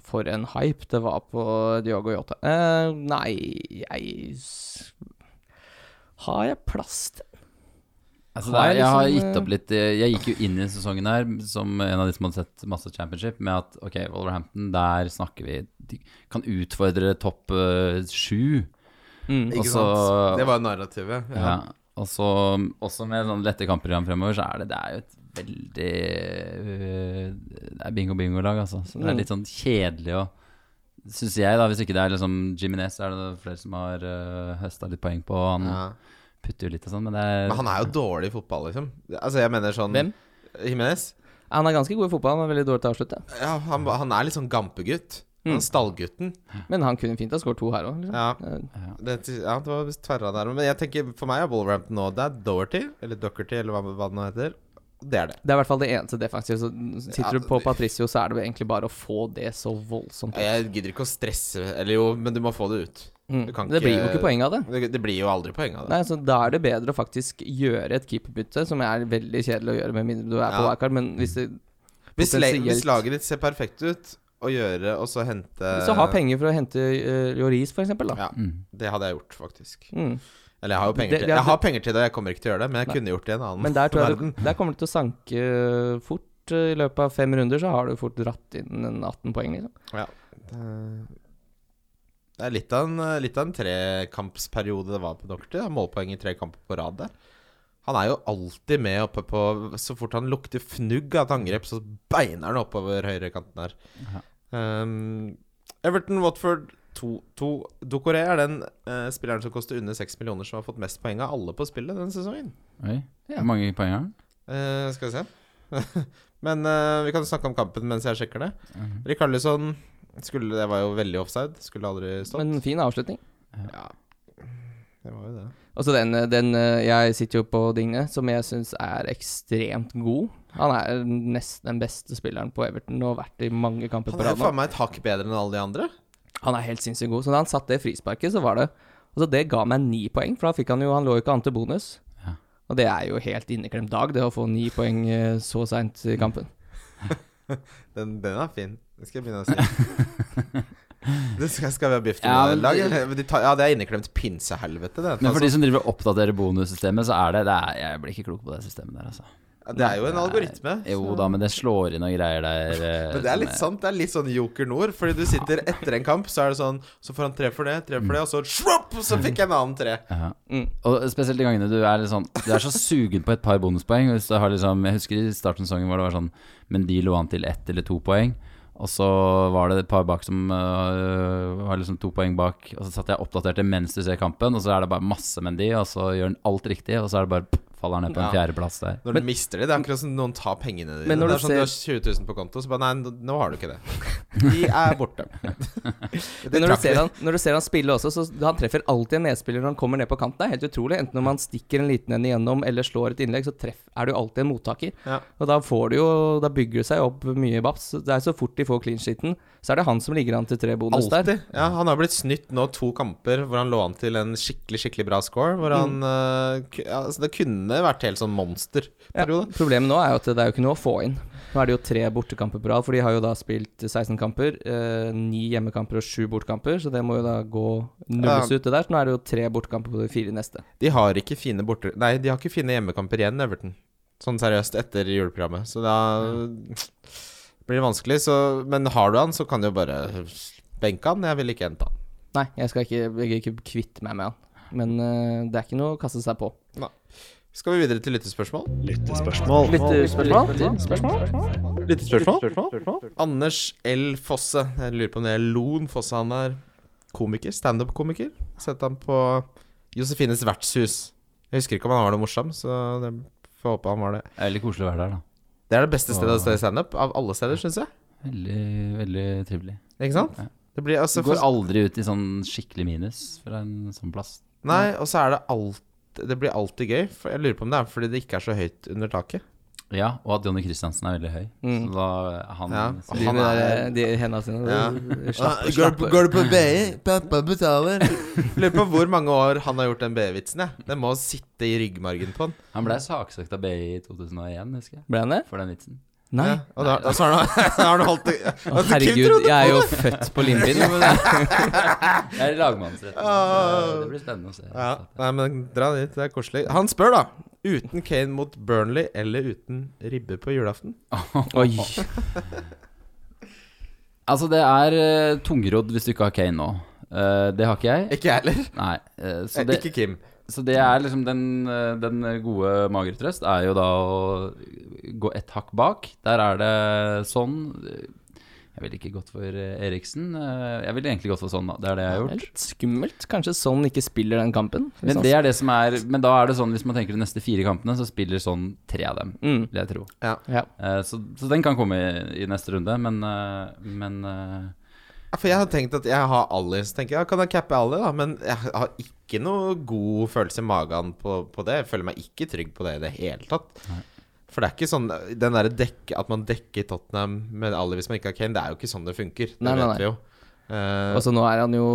For en hype det var på Diogo Jota. Eh, nei, jeg Har jeg plass til Altså, det er, jeg har liksom, gitt opp litt eh, Jeg gikk jo inn i sesongen her som en av de som hadde sett masse championship, med at ok, Wolverhampton, der snakker vi De kan utfordre topp eh, sju. Mm. Ikke sant? Det var narrativet. Ja. Og så også med sånn lette kampprogram fremover, så er det, det er jo et veldig Det er bingo-bingo-lag, altså. Så det er Mm. litt sånn kjedelig å Syns jeg, da, hvis ikke det er liksom Jiminez, er det flere som har uh, høsta litt poeng på. Han Ja. Putter jo litt og sånn, men det er Men han er jo dårlig i fotball, liksom. Altså, jeg mener sånn Hvem? Jimenez? Han er ganske god i fotball, men veldig dårlig til å avslutte. Ja, han, han er litt sånn gampegutt. Han Mm. er stallgutten. Men han kunne fint ha skåret to her òg. Liksom. Ja. Eh, Det, ja, det var tverra der. Men jeg tenker, for meg er Wolverhampton nå Det er Doherty, eller Dockerty, eller hva, hva det nå heter. Det er det. Det er i hvert fall det eneste defensive. Så sitter Ja, du på Patricio, så er det egentlig bare å få det så voldsomt. Jeg gidder ikke å stresse Eller jo, men du må få det ut. Mm. du kan Det blir jo ikke- poeng av det. Det, det blir jo aldri poeng av det. Nei, så Da er det bedre å faktisk gjøre et keeperbytte, som er veldig kjedelig å gjøre med mindre du er på Ja. wildcard. Men hvis, det, Hvis, potensielt- hvis laget ditt ser perfekt ut, å gjøre og så hente hvis du har penger for å hente uh, Joris, f.eks., da. Ja, mm. det hadde jeg gjort, faktisk. Mm. Eller jeg har jo penger Det- til det- Jeg har penger til det, jeg kommer ikke til å gjøre det, men jeg Nei. kunne gjort det i en annen Men der tror jeg verden. du, der kommer det til å sanke fort. eh, I løpet av fem runder så har du fort dratt inn en 18 poeng, liksom. Det- Det er litt av en, litt av en trekampsperiode det var på Doctor. Målpoeng i tre kamper på rad der. Han er jo alltid med oppe på Så fort han lukter fnugg av et angrep, så beiner han oppover høyrekanten her. Um, Everton Watford 2-2. Dokoré er den uh, spilleren som koster under 6 millioner, som har fått mest poeng av alle på spillet denne sesongen. Oi. Hvor mange poeng har han? Uh, skal vi se. Men uh, vi kan snakke om kampen mens jeg sjekker det. Mhm. Rikarlison skulle Det var jo veldig offside. Skulle aldri stått. Men fin avslutning. ja, det var jo det. Og så den, den eh, Jeg sitter jo på Digne, som jeg syns er ekstremt god. Han er nesten den beste spilleren på Everton og har vært i mange kamper Han på er rad jo nå. faen meg et hakk bedre enn alle de andre. Han er helt sinnssykt god. Så da han satt det frisparket, så var det Altså, det ga meg ni poeng, for da fikk han jo Han lå jo ikke an til bonus. Ja. Og det er jo helt inneklemt dag, det å få ni poeng eh, så seint i kampen. Den, den er fin. Det skal jeg begynne å si. Det skal, skal vi ha biff til Ja, men- lag? De tar- Ja, det er inneklemt pinsehelvete, det. Men for de som driver og oppdaterer bonussystemet, så er det, det er, Jeg blir ikke klok på det systemet der, altså. ja, det er jo en algoritme. Jo da, men det slår inn noen greier der. eh, Men det er litt sant. Det er litt sånn Joker Nord. Fordi du sitter etter en kamp, så er det sånn Så får han tre for det, tre for det, og så shropp, så fikk jeg en annen tre. Ja. Mm. Og spesielt de gangene du er litt sånn Du er så sugen på et par bonuspoeng. Hvis du har liksom Jeg husker i starten av sesongen hvor det var sånn Men de lå an til ett eller to poeng. Og så var det et par bak som uh, var liksom to poeng bak. Og så satt jeg og oppdaterte mens du ser kampen, og så er det bare masse Mendy, og så gjør han alt riktig, og så er det bare faller ned på en Ja. fjerdeplass der. Når Men- du mister det, det er akkurat som noen tar pengene dine. Men når det du er sånn du har 20 000 på konto, så bare Nei, nå- har du ikke det. De er borte. Men når du, ser han, når du ser han spille også, så han treffer alltid en medspiller når han kommer ned på kanten. Det er helt utrolig. Enten om han stikker en liten en igjennom eller slår et innlegg, så treff, er jo alltid en mottaker. Ja. Og da får du jo Da bygger det seg opp mye babs. Det er så fort de får clean sheeten, så er det han som ligger an til tre bonus der. Alltid. Ja, han har blitt snytt nå to kamper hvor han lå an til en skikkelig skikkelig bra score. Hvor han Mm. uh, altså Det kunne vært helt sånn Ja, problemet nå er jo at det er jo ikke noe å få inn. Nå er det jo tre bortekamper på rad, for de har jo da spilt 16 kamper. Eh, ni hjemmekamper og sju bortekamper, så det må jo da gå nulles ut, det der. Så nå er det jo tre bortekamper på de fire neste. De har ikke fine borte... Nei, de har ikke fine hjemmekamper igjen, Everton. Sånn seriøst, etter juleprogrammet. Så da blir det vanskelig. Så, men har du han, så kan du jo bare benke han. Jeg vil ikke hente han. Nei, jeg skal ikke, jeg ikke kvitte meg med han. Men uh, det er ikke noe å kaste seg på. Skal vi videre til lyttespørsmål? Lyttespørsmål. Lyttespørsmål? Anders L. Fosse. Jeg lurer på om det er Lon Fosse. Han er komiker. Standup-komiker. Sett ham på Josefines vertshus. Jeg husker ikke om han var noe morsom, så det får håpe han var det. Det er veldig koselig å være der, da. Det er det beste stedet å stå i standup, av alle steder, syns jeg. Veldig, veldig trivelig. Ikke sant? Ja. Det blir altså Du går for, aldri ut i sånn skikkelig minus fra en sånn plass. Nei, og så er det alt Det blir alltid gøy. For jeg lurer på om det er fordi det ikke er så høyt under taket. Ja, og at Jonny Christiansen er veldig høy. Mm. Så da han Ja, så- han er- der, de hendene sine Ja. slapper, Går slapp, du på- går du på BI? Pappa betaler. Lurer på hvor mange år han har gjort den BI-vitsen. Den må sitte i ryggmargen på han. Han ble saksøkt av BI i 2001, husker jeg. Ble han det? For den vitsen. Nei. Ja, og, da, da, så har han, har han holdt det Å, herregud, jeg er jo født på limpinnen. Jeg er lagmannsretten. Ah. Det blir spennende å se. Ja, nei, men dra dit. Det er koselig. Han spør, da. Uten Kane mot Burnley eller uten ribbe på julaften? Oi. Altså, det er uh, tungrodd hvis du ikke har Kane nå. Eh, det har ikke jeg. Ikke jeg heller. Nei. eh, så, Eh, det, Ikke Kim. Så det er liksom den, eh, den gode magre trøst er jo da å gå ett hakk bak. Der er det sånn Jeg ville ikke gått for eh, Eriksen. Eh, Jeg ville egentlig gått for sånn, da. Det er det jeg har gjort. Det er litt skummelt. Kanskje sånn ikke spiller den kampen. Men det er det som er Men da er det sånn, hvis man tenker de neste fire kampene, så spiller sånn tre av dem, mm. vil jeg tro. Ja. Ja. Så, så den kan komme i, i neste runde, men, eh, men eh, For jeg har tenkt at jeg har Ali, så tenker jeg ja, kan jeg cappe Ali, da? Men jeg har ikke noe god følelse i magen på, på det. Jeg føler meg ikke trygg på det i det hele tatt. Nei. For det er ikke sånn Den der dekke At man dekker Tottenham med Ali hvis man ikke har Kane, det er jo ikke sånn det funker. Det Nei, nei, vet nei. vi jo. Uh, Og så nå er han jo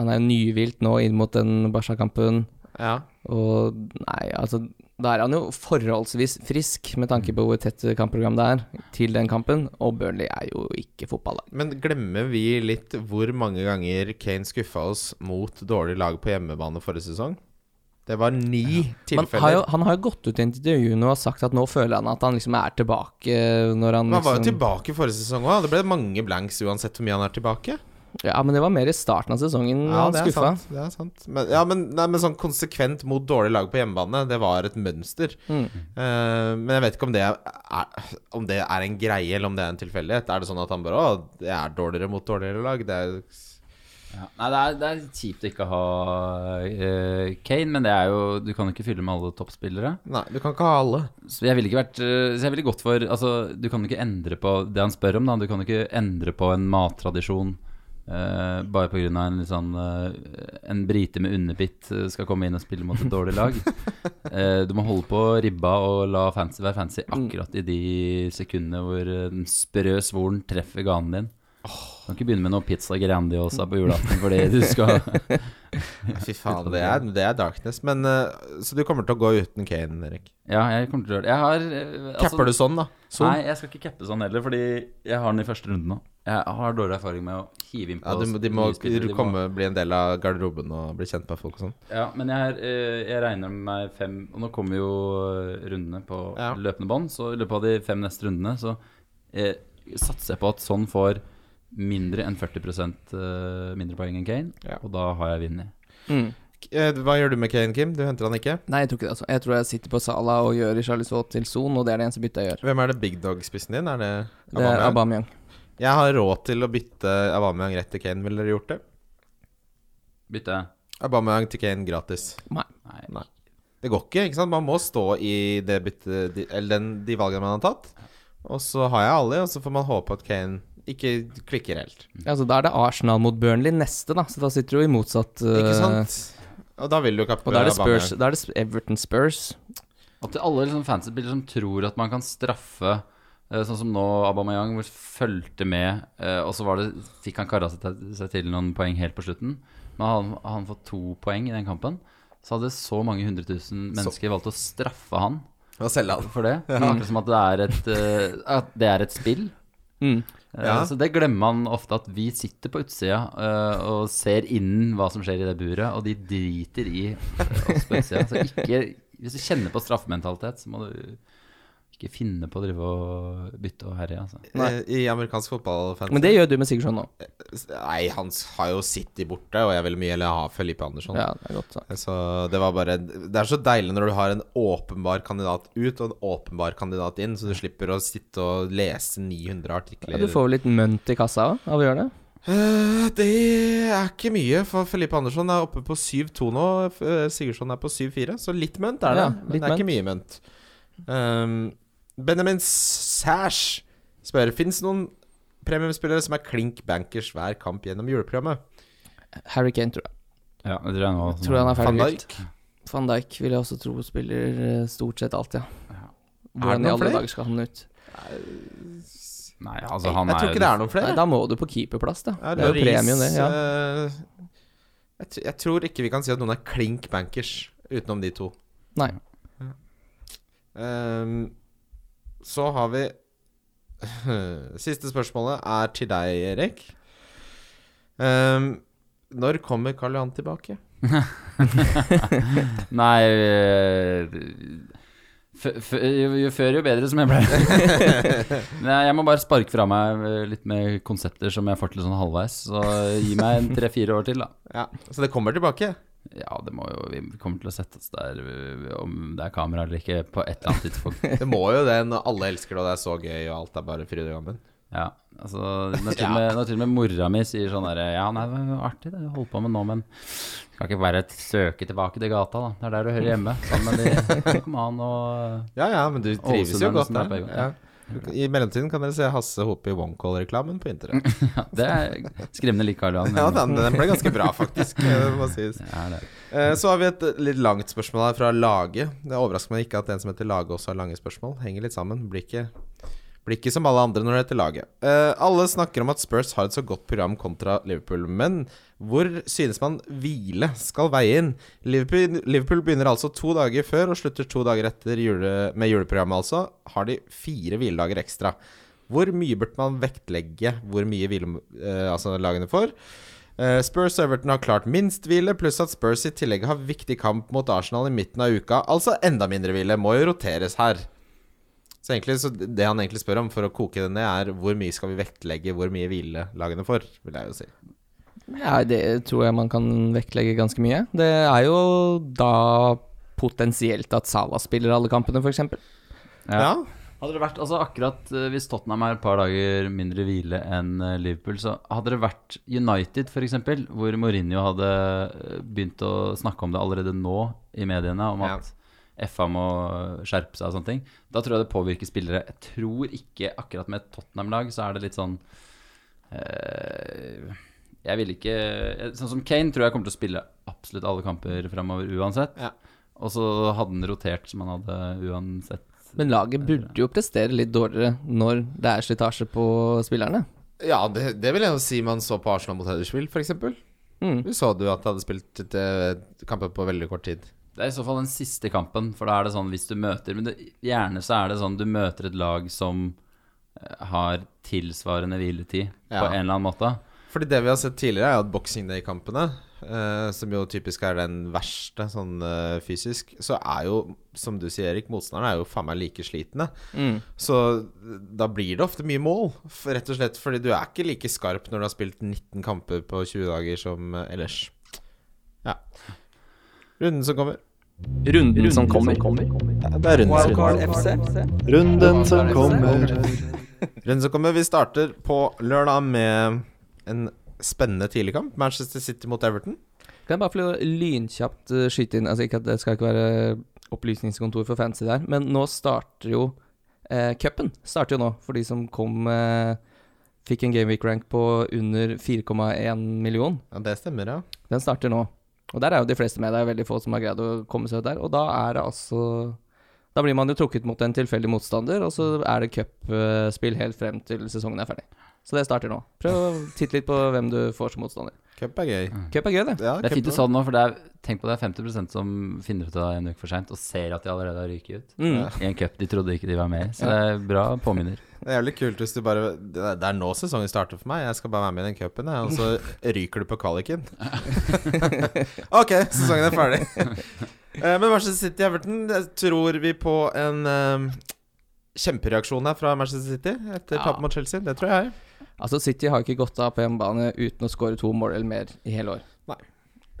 Han er jo nyvilt nå inn mot den Barca-kampen. ja. Og nei, altså Da er han jo forholdsvis frisk, med tanke på hvor tett kampprogram det er til den kampen. Og Burnley er jo ikke fotballag. Men glemmer vi litt hvor mange ganger Kane skuffa oss mot dårlig lag på hjemmebane forrige sesong? Det var ni ja. tilfeller. har jo, han har jo gått ut i intervjuene og sagt at nå føler han at han liksom er tilbake når han han var jo liksom tilbake forrige sesong òg. Det ble mange blanks uansett hvor mye han er tilbake. Ja, men det var mer i starten av sesongen han det er skuffa. sant. Det er sant. Men, ja, men, nei, men sånn konsekvent mot dårlig lag på hjemmebane, det var et mønster. Mm. Uh, men jeg vet ikke om det er, om det er en greie, eller om det er en tilfeldighet. Er det sånn at han bare Å, det er dårligere mot dårligere lag? Det er ja. Nei, det er, det er kjipt å ikke ha uh, Kane, men det er jo Du kan ikke fylle med alle toppspillere. Nei, du kan ikke ha alle. Så jeg ville ikke vært uh, Så jeg ville gått for Altså, du kan ikke endre på det han spør om, da. Du kan ikke endre på en mattradisjon eh, bare pga. en litt sånn uh, En brite med underbitt eh, skal komme inn og spille mot et dårlig lag. Uh, du må holde på ribba og la fancy være fancy akkurat i de sekundene hvor den sprø svoren treffer ganen din. Du kan ikke begynne med noe pizza grandiosa på julaften fordi du skal Fy faen, det er, det er darkness. Men Så du kommer til å gå uten Kane, Erik? Ja, jeg kommer til å gjøre det. Jeg har altså- Capper du sånn, da? Sånn? Nei, jeg skal ikke cappe sånn heller, fordi jeg har den i første runde nå. Jeg har dårlig erfaring med å hive inn på Ja, du, må- de må. De må- komme, bli en del av garderoben og bli kjent med folk og sånn. Ja, men jeg, er, eh, jeg regner med meg fem Og nå kommer jo eh, rundene på Ja. løpende bånd, så i løpet av de fem neste rundene så jeg, satser jeg på at sånn får mindre enn 40 eh, mindre poeng enn Kane, Ja. og da har jeg vunnet. Mm. Eh, Hva gjør du med Kane, Kim? Du henter han ikke? Nei, jeg tror ikke det. altså Jeg tror jeg sitter på Sala og gjør Charlisot til Son, og det er det eneste byttet jeg gjør. Hvem er det big dog-spissen din? Er det Det er Aubameyang? Jeg har råd til å bytte Aubameyang rett til Kane. Ville dere gjort det? Bytte? Aubameyang til Kane gratis. Nei. Nei. Det går ikke, ikke sant? Man må stå i det bytte, de, Eller den, de valgene man har tatt. Og så har jeg alle, og så får man håpe at Kane ikke klikker helt. Ja, så da er det Arsenal mot Burnley neste, da. Så da sitter du i motsatt uh, Ikke sant? Og da vil du kappe Og da er det Spurs. Aubameyang. Da er det Everton Spurs. Til alle liksom fantasyspillere som tror at man kan straffe Sånn som nå Aubameyang hvor fulgte med, eh, og så var det, fikk han kara seg til, noen poeng helt på slutten. Men han, han fått to poeng i den kampen, så hadde så mange hundre tusen mennesker valgt å straffe han Og selge han. for det. Akkurat som at det er et, uh, at det er et spill. Mm. Uh, Ja. Så det glemmer man ofte, at vi sitter på utsida uh, og ser innen hva som skjer i det buret, og de driter i eh, oss på utsida. Så ikke, hvis du kjenner på straffementalitet, så må du ikke finne på å drive og bytte og herje. Altså. Eh, I amerikansk fotballfantasy Men det gjør du med Sigurdsson nå. Nei, han har jo City borte, og jeg vil mye heller ha Felipe Andersson. Ja, det er godt. Så. Så det var bare Det er så deilig når du har en åpenbar kandidat ut og en åpenbar kandidat inn, så du slipper å sitte og lese 900 artikler. Ja, du får vel litt mønt i kassa av å gjøre det? Eh, det er ikke mye, for Felipe Andersson er oppe på 7-2 nå. eh, Sigurdsson er på 7-4, så litt mønt er det. Ja, men det er ikke mye mønt. Um, Benjamin Sash spør Fins noen premiumspillere som er klink bankers hver kamp gjennom juleprogrammet. Harry Kane, tror jeg. Ja, jeg tror jeg. Tror han er Van ferdig Dijk? Van Dijk vil jeg også tro spiller eh, stort sett alt, ja. Hvordan i alle flere? dager skal han ut? Nei, altså han jeg tror ikke det er noen flere. Nei, da må du på keeperplass, da. Ja, det er jo premien, premium, det. Ja. eh, jeg, tr- jeg tror ikke vi kan si at noen er klink bankers utenom de to. Nei. Ehm, så har vi Siste spørsmålet er til deg, Erik. Um, når kommer Karl Johan tilbake? Nei eh, jo, før, jo bedre, som jeg pleier. Nei, jeg må bare sparke fra meg eh, litt med konsepter som jeg får til sånn halvveis. Så gi meg en tre-fire år til, da. Ja, Så det kommer tilbake? Ja, det må jo Vi kommer til å sette oss der om det er kamera eller ikke, på et eller annet tidspunkt. Det må jo det når alle elsker det, og det er så gøy, og alt er bare fryd og gammen. Ja, altså Når til og med, når til og med mora mi sier sånn derre Ja, nei, det var artig det du holdt på med nå, men skal ikke bare søke tilbake til gata, da. Det er der du hører hjemme. Sammen med de Kom an og Ja ja, men du trives jo godt er der. Ja. I mellomtiden kan dere se Hasse Hope i OneCall-reklamen på internett. ja, Det er skremmende lik Karl Johan. Ja, den, den ble ganske bra, faktisk. Er det. Eh, Så har vi et litt langt spørsmål her fra Lage. Det overrasker meg ikke at en som heter Lage også har lange spørsmål. Henger litt sammen. Blir ikke, blir ikke som alle andre når det heter laget. Uh, alle snakker om at Spurs har et så godt program kontra Liverpool, men hvor synes man hvile skal veie inn? Liverpool, Liverpool begynner altså to dager før og slutter to dager etter jule, med juleprogrammet, altså. Har de fire hviledager ekstra. Hvor mye burde man vektlegge hvor mye hvile uh, altså lagene får? Uh, Spurs og Everton har klart minst hvile, pluss at Spurs i tillegg har viktig kamp mot Arsenal i midten av uka. Altså enda mindre hvile. Må jo roteres her. Så egentlig, så det han egentlig spør om, for å koke det ned, er hvor mye skal vi vektlegge hvor mye hvile lagene får, vil jeg jo si. Ja, det tror jeg man kan vektlegge ganske mye. Det er jo da potensielt at Salah spiller alle kampene, f.eks. Ja. Ja. Hadde det vært, altså akkurat eh, Hvis Tottenham er et par dager mindre hvile enn eh, Liverpool, så hadde det vært United f.eks., hvor Mourinho hadde eh, begynt å snakke om det allerede nå i mediene, om Ja. FA må skjerpe seg og sånne ting. Da tror jeg det påvirker spillere. Jeg tror ikke akkurat med et Tottenham-lag så er det litt sånn eh, Jeg vil ikke Sånn som Kane tror jeg kommer til å spille absolutt alle kamper framover uansett. Ja. Og så hadde han rotert som han hadde uansett. Men laget burde jo prestere litt dårligere når det er slitasje på spillerne. Ja, det, det vil jeg jo si man så på Arsenal mot Huddersfield, f.eks. Mm. Du så du at de hadde spilt kamper på veldig kort tid. Det er i så fall den siste kampen, for da er det sånn hvis du møter Men det, gjerne så er det sånn du møter et lag som eh, har tilsvarende hviletid Ja. på en eller annen måte. Fordi det vi har sett tidligere, er at Boxing Day-kampene, eh, som jo typisk er den verste sånn eh, fysisk, så er jo, som du sier, Erik, motstanderne er jo faen meg like slitne. Mm. Så da blir det ofte mye mål, rett og slett fordi du er ikke like skarp når du har spilt 19 kamper på 20 dager som eh, ellers. Ja. Runden som kommer. Runden som kommer. Det er runden som kommer. Runden som kommer. Runden som kommer. Vi starter på lørdag med en spennende tidligkamp. Manchester City mot Everton. Kan jeg bare få lynkjapt eh, skyte inn Altså ikke at Det skal ikke være opplysningskontor for fancy der, men nå starter jo eh, cupen. Starter jo nå, for de som kom eh, Fikk en Gameweek rank på under 4,1 million. Ja, det stemmer, ja. Den starter nå. Og der er jo de fleste med. Det er veldig få som har greid å komme seg ut der. Og da er det altså Da blir man jo trukket mot en tilfeldig motstander, og så er det cupspill helt frem til sesongen er ferdig. Så det starter nå. Prøv å titte litt på hvem du får som motstander. Cup er gøy. Cup er gøy, det. Ja, Det er fint du sa det nå, for det er, tenk på det er 50% som finner ut av det en uke for seint og ser at de allerede har ryket ut. Mm. I en cup de trodde ikke de var med i. Så det er bra påminner. Det er jævlig kult hvis du bare Det er nå sesongen starter for meg. Jeg skal bare være med i den cupen, og så ryker du på kvaliken. ok, sesongen er ferdig. Eh, Men Manchester City-Everton, tror vi på en eh, kjempereaksjon her fra Manchester City etter Ja. tapet mot Chelsea? Det tror jeg. Altså, City har ikke gått av på hjemmebane uten å skåre to mål eller mer i hele år. Nei.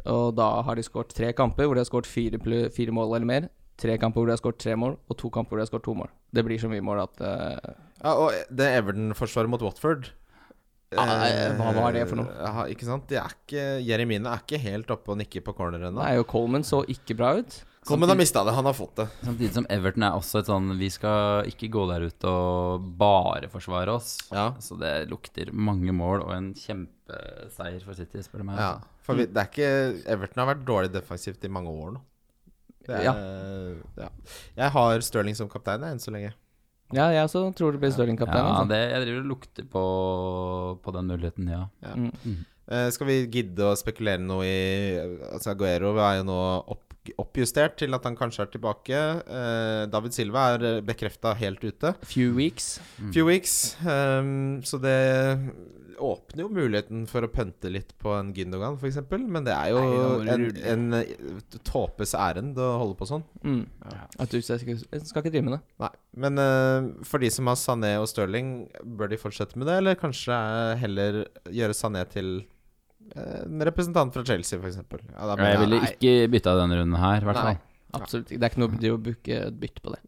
Og da har de skåret tre kamper hvor de har skåret fire, fire mål eller mer. Tre kamper hvor de har skåret tre mål, og to kamper hvor de har skåret to mål. Det blir så mye mål at eh, Ja, og det Everton-forsvaret mot Watford Ja, eh, hva var det for noe? eh, ja, ikke sant? De er ikke Jeremine er ikke helt oppe og nikker på corner ennå. Nei, og Coleman så ikke bra ut. Coleman har mista det. Han har fått det. Samtidig som Everton er også et sånn Vi skal ikke gå der ute og bare forsvare oss. Ja. Så det lukter mange mål og en kjempeseier for City, spør du meg. Ja, altså. for vi, det er ikke Everton har vært dårlig defensivt i mange år nå. Det er, ja. Jeg har Stirling som kaptein enn så lenge. Ja, jeg også tror det blir Stirling kaptein. Ja, altså. det, jeg driver og lukter på, på den muligheten, ja. Mm. Uh, skal vi gidde å spekulere noe i Altså Aguero er jo nå opp, oppjustert til at han kanskje er tilbake. Uh, David Silva er bekrefta helt ute. Few weeks. Few weeks. Um, så det åpner jo muligheten for å pønte litt på en Gündogan, f.eks. Men det er jo Nei, en, en eh, tåpes ærend å holde på sånn. Mm. At du skal, skal ikke drive med det. Nei. Men uh, for de som har Sané og Stirling, bør de fortsette med det, eller kanskje heller gjøre Sané til en representant fra Chelsea, f.eks.? Ja, da mener Jeg ville nei. ikke bytta denne runden her, i hvert fall. Absolutt ikke. Det er ikke noe å booke et bytte på det.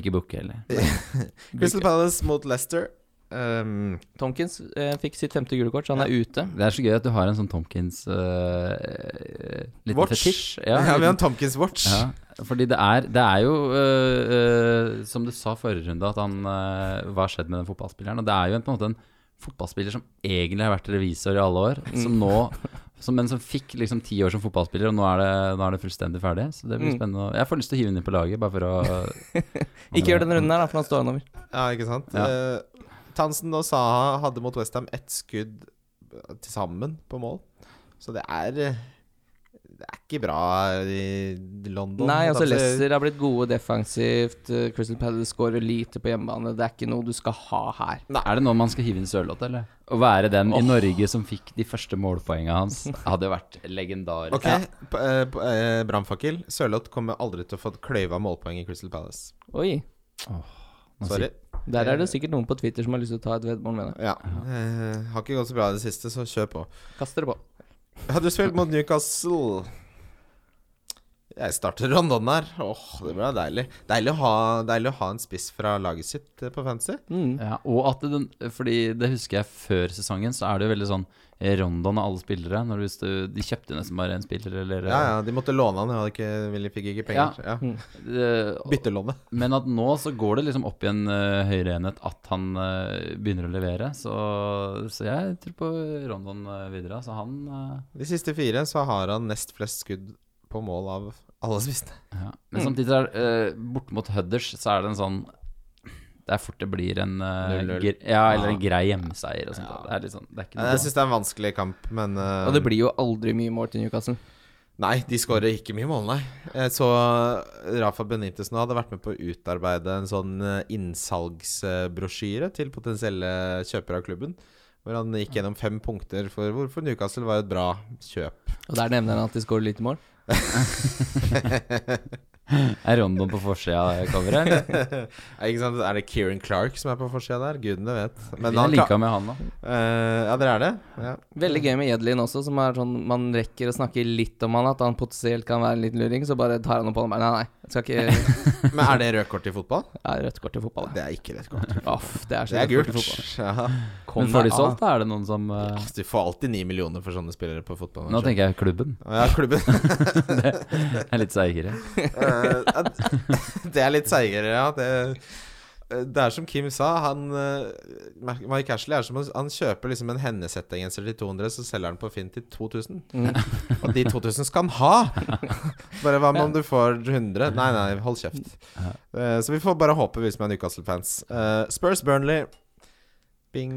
Ikke booke heller. Crystal Palace mot Leicester. Um, Tompkins eh, fikk sitt femte gule kort, så han er ute. Det er så gøy at du har en sånn Tomkins uh, Liten watch. fetisj. Ja, vi har en Tomkins watch. Ja, fordi det er, det er jo uh, uh, Som du sa forrige runde, at han Hva har skjedd med den fotballspilleren? Og det er jo en, på en måte en fotballspiller som egentlig har vært revisor i alle år, som nå som, Men som fikk liksom ti år som fotballspiller, og nå er, det, nå er det fullstendig ferdig. Så det blir Mm. spennende. Jeg får lyst til å hive ham inn på laget, bare for å Ikke gjør denne runden her, da, for han står han over. Ja, ikke sant? Ja. Uh, Tansen og Saha hadde mot Westham ett skudd til sammen på mål. Så det er eh, Det er ikke bra i London. Nei, altså Leicester har blitt gode defensivt. eh, Crystal Palace skårer lite på hjemmebane. Det er ikke noe du skal ha her. Er det nå man skal hive inn Sørloth, eller? Å være den i Norge som fikk de første målpoengene hans, hadde jo vært legendarisk. Ok, ja. eh, p- eh, brannfakkel. Sørloth kommer aldri til å få kløyva målpoeng i Crystal Palace. Oi. Oh, Sorry. Der er det sikkert noen på Twitter som har lyst til å ta et veddemål med deg. Ja. Uh, har ikke gått så bra i det siste, så kjør på. Kaster det på. Huddersfield mot Newcastle. Jeg starter Rondon her. Åh, det ble deilig. Deilig å, ha, deilig å ha en spiss fra laget sitt eh, på fancy. Mm. Ja, og at den, fordi det husker jeg før sesongen, så er det jo veldig sånn Rondon av alle spillere. Når du, de kjøpte nesten bare én spiller, eller Ja, ja, de måtte låne han. De ikke, ville, fikk ikke penger. Ja. Ja. Byttelåne. Men at nå så går det liksom opp i en uh, høyere enhet at han uh, begynner å levere. Så, så jeg tror på Rondon uh, videre. Så han uh, De siste fire så har han nest flest skudd på mål av alle spissene. ja. Men samtidig er uh, borte mot Hudders, så er det en sånn Det er fort det blir en uh, 0-0. Ja, eller en grei hjemmeseier og sånt. ja. Det er litt sånn Det er ikke Jeg syns det er en vanskelig kamp, men uh, Og det blir jo aldri mye mål til Newcastle. Nei, de skårer ikke mye mål, nei. Så Rafa Benitez nå hadde vært med på å utarbeide en sånn eh, innsalgsbrosjyre til potensielle kjøpere av klubben. Hvor han gikk gjennom fem punkter for hvorfor Newcastle var et bra kjøp. Og der nevner han at de skårer lite mål. Er Rondon på forsida av coveret. Er, ikke sant? er det Kieran Clark som er på forsida der? Gudene vet. Men han like med han, da. Uh, ja, dere er det? Ja. Veldig gøy med Jedlin også, som er sånn Man rekker å snakke litt om han, at han potensielt kan være en liten luring, så bare tar han opp og den. Nei, nei. Jeg skal ikke Men er det rødt kort i fotball? Ja, rødt kort i fotball. Det er ikke rødt kort. Off, det er så Det er gult. Ja. Men får de solgt, da? Er det noen som uh... Altså, Du får alltid ni millioner for sånne spillere på fotball. Nå tenker jeg klubben. Ja, klubben. Det er litt seigere. Eh, det er litt seigere, ja. Det, eh, det er som Kim sa. Han eh, Mike Ashley er som Han kjøper liksom en hennesettegenser til 200, så selger han på Finn til 2000. Mm. Og de 2000 skal han ha! Bare hva med om du får 100? Nei, nei, hold kjeft. Eh, så vi får bare håpe, vi som er Newcastle-fans. Spurs Burnley. Bing.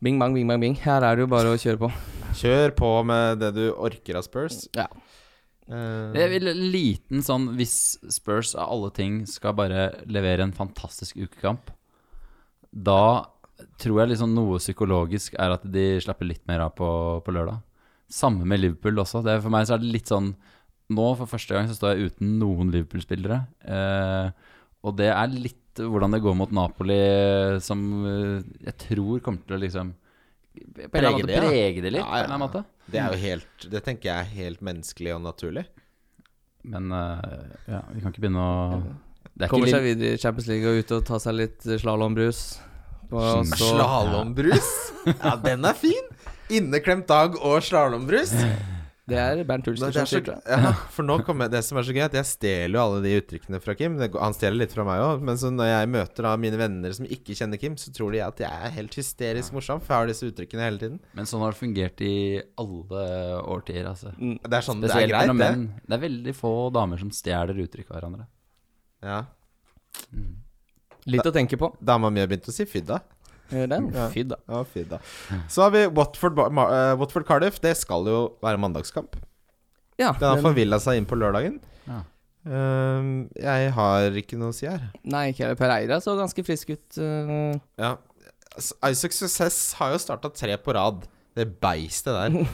Bing bang, bing bang, bing. Her er det jo bare å kjøre på. Kjør på med det du orker av Spurs. Ja. Eh, Jeg vil liten sånn Hvis Spurs av alle ting skal bare levere en fantastisk ukekamp, da tror jeg liksom noe psykologisk er at de slapper litt mer av på, på lørdag. Samme med Liverpool også. Det for meg så er det litt sånn Nå for første gang så står jeg uten noen Liverpool-spillere. Eh, og det er litt hvordan det går mot Napoli, som eh, jeg tror kommer til å liksom Prege det, ja. prege det litt, Ja, på en eller annen måte. det er jo helt Det tenker jeg er helt menneskelig og naturlig. Men uh, ja, vi kan ikke begynne å det er Kommer ikke seg videre i Champions League og ut og ta seg litt slalåmbrus. Og Mm. Slalåmbrus? Ja, den er fin! Inneklemt dag og slalåmbrus. Det er Bernt Hulsker som er sier det. ja, for nå kommer det som er så gøy, at jeg stjeler jo alle de uttrykkene fra Kim. Han stjeler litt fra meg òg, men så når jeg møter da mine venner som ikke kjenner Kim, så tror de at jeg er helt hysterisk morsom, for jeg har disse uttrykkene hele tiden. Men sånn har det fungert i alle årtier, altså. Mm. Det er sånn det er greit, mellom det. menn. Det er veldig få damer som stjeler uttrykk av hverandre. Ja. Litt å tenke på. Dama mi har begynt å si fydda. Gjør Den? Fy da. Ja, fydda. Så har vi Watford-Cardiff. Eh, Watford Cardiff. Det skal jo være mandagskamp. Ja, Den har forvilla seg inn på lørdagen. Ja. Ehm, jeg har ikke noe å si her. nei, ikke heller. Pereira så ganske frisk ut. Uh. Ja. Isaac Success har jo starta tre på rad. Det beistet der.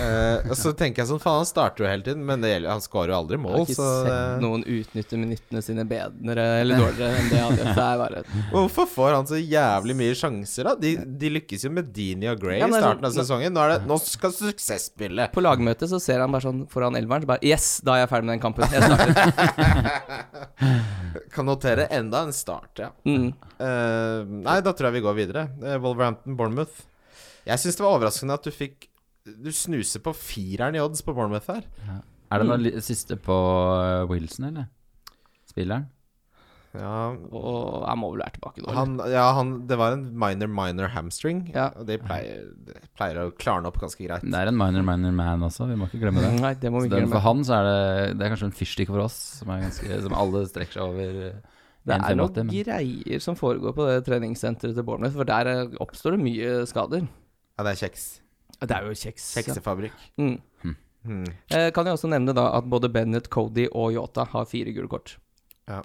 Eh, og så tenker jeg sånn, faen, han starter jo hele tiden, men gjelder, han skårer jo aldri mål. Jeg har ikke Så sett noen utnytte minuttene sine bedre eller dårligere enn det han gjør. Det er bare hvorfor får han så jævlig mye sjanser, da? De, de lykkes jo med Dini og Gray i starten av sånn- sesongen. Nå, er det, nå skal suksess spille. På lagmøtet så ser han bare sånn foran elveren, så bare Yes, da er jeg ferdig med den kampen. Jeg starter. Kan notere enda en start, ja. Mm. Uh, nei, da tror jeg vi går videre. Uh, Wolverhampton, Bournemouth. Jeg syns det var overraskende at du fikk Du snuser på fireren i odds på Bournemouth her. Er det noe mm. siste på eh, Wilson, eller? Spilleren? Ja, Og han må vel være tilbake nå. han, ja han, det var en minor, minor hamstring. Ja. Og det pleier, de pleier å klarne opp ganske greit. Det er en minor, minor man også, vi må ikke glemme det. Nei, det må vi ikke glemme. for han så er det Det er kanskje en fyrstikk for oss, som, er ganske, som alle strekker seg over. eh, Det er noen men- greier som foregår på det treningssenteret til Bournemouth, for der oppstår det mye skader. Ja, det er kjeks. Det er jo kjeks. ja. Kjeksefabrikk. Mm. Hmm. Eh, kan jeg også nevne da at både Bennett, Cody og Yota har fire gule kort. Ja.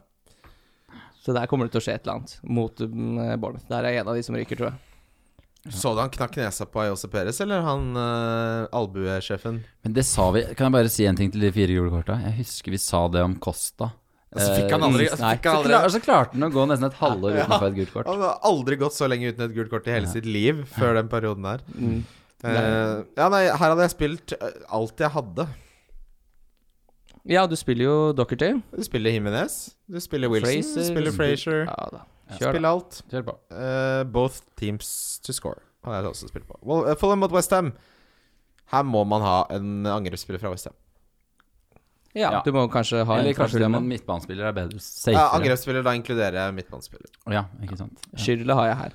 Så der kommer det til å skje et eller annet mot um, Bournemouth. Der er en av de som ryker, tror jeg. Så du han knakk nesa på Ayose Perez, eller han uh, albuesjefen? Men det sa vi Kan jeg bare si en ting til de fire gule korta? Jeg husker vi sa det om Costa. Og så fikk han aldri, Eh, så fikk han så, klar, så klarte han å gå nesten et halvår uten Ja. å få et gult kort. Han har aldri gått så lenge uten et gult kort i hele sitt liv før den perioden der. Mm. Uh, ja, nei, her hadde jeg spilt eh, alt jeg hadde. Ja, du spiller jo Dockerty. Du spiller Jimenez, du spiller Wilson, Fraser, du spiller Frazier. Ja da. Ja. Kjør, Spill alt. Kjør på. Uh, both teams to score har jeg også spilt på. Well, uh, Fulham mot Westham. Her må man ha en angrepsspiller fra Westham. Ja, Ja. du må kanskje ha Eller en kanskje en midtbanespiller er bedre. Ja, angrepsspiller, da inkluderer jeg midtbanespiller. Ja, ikke sant. Ja. Schürrle har jeg her.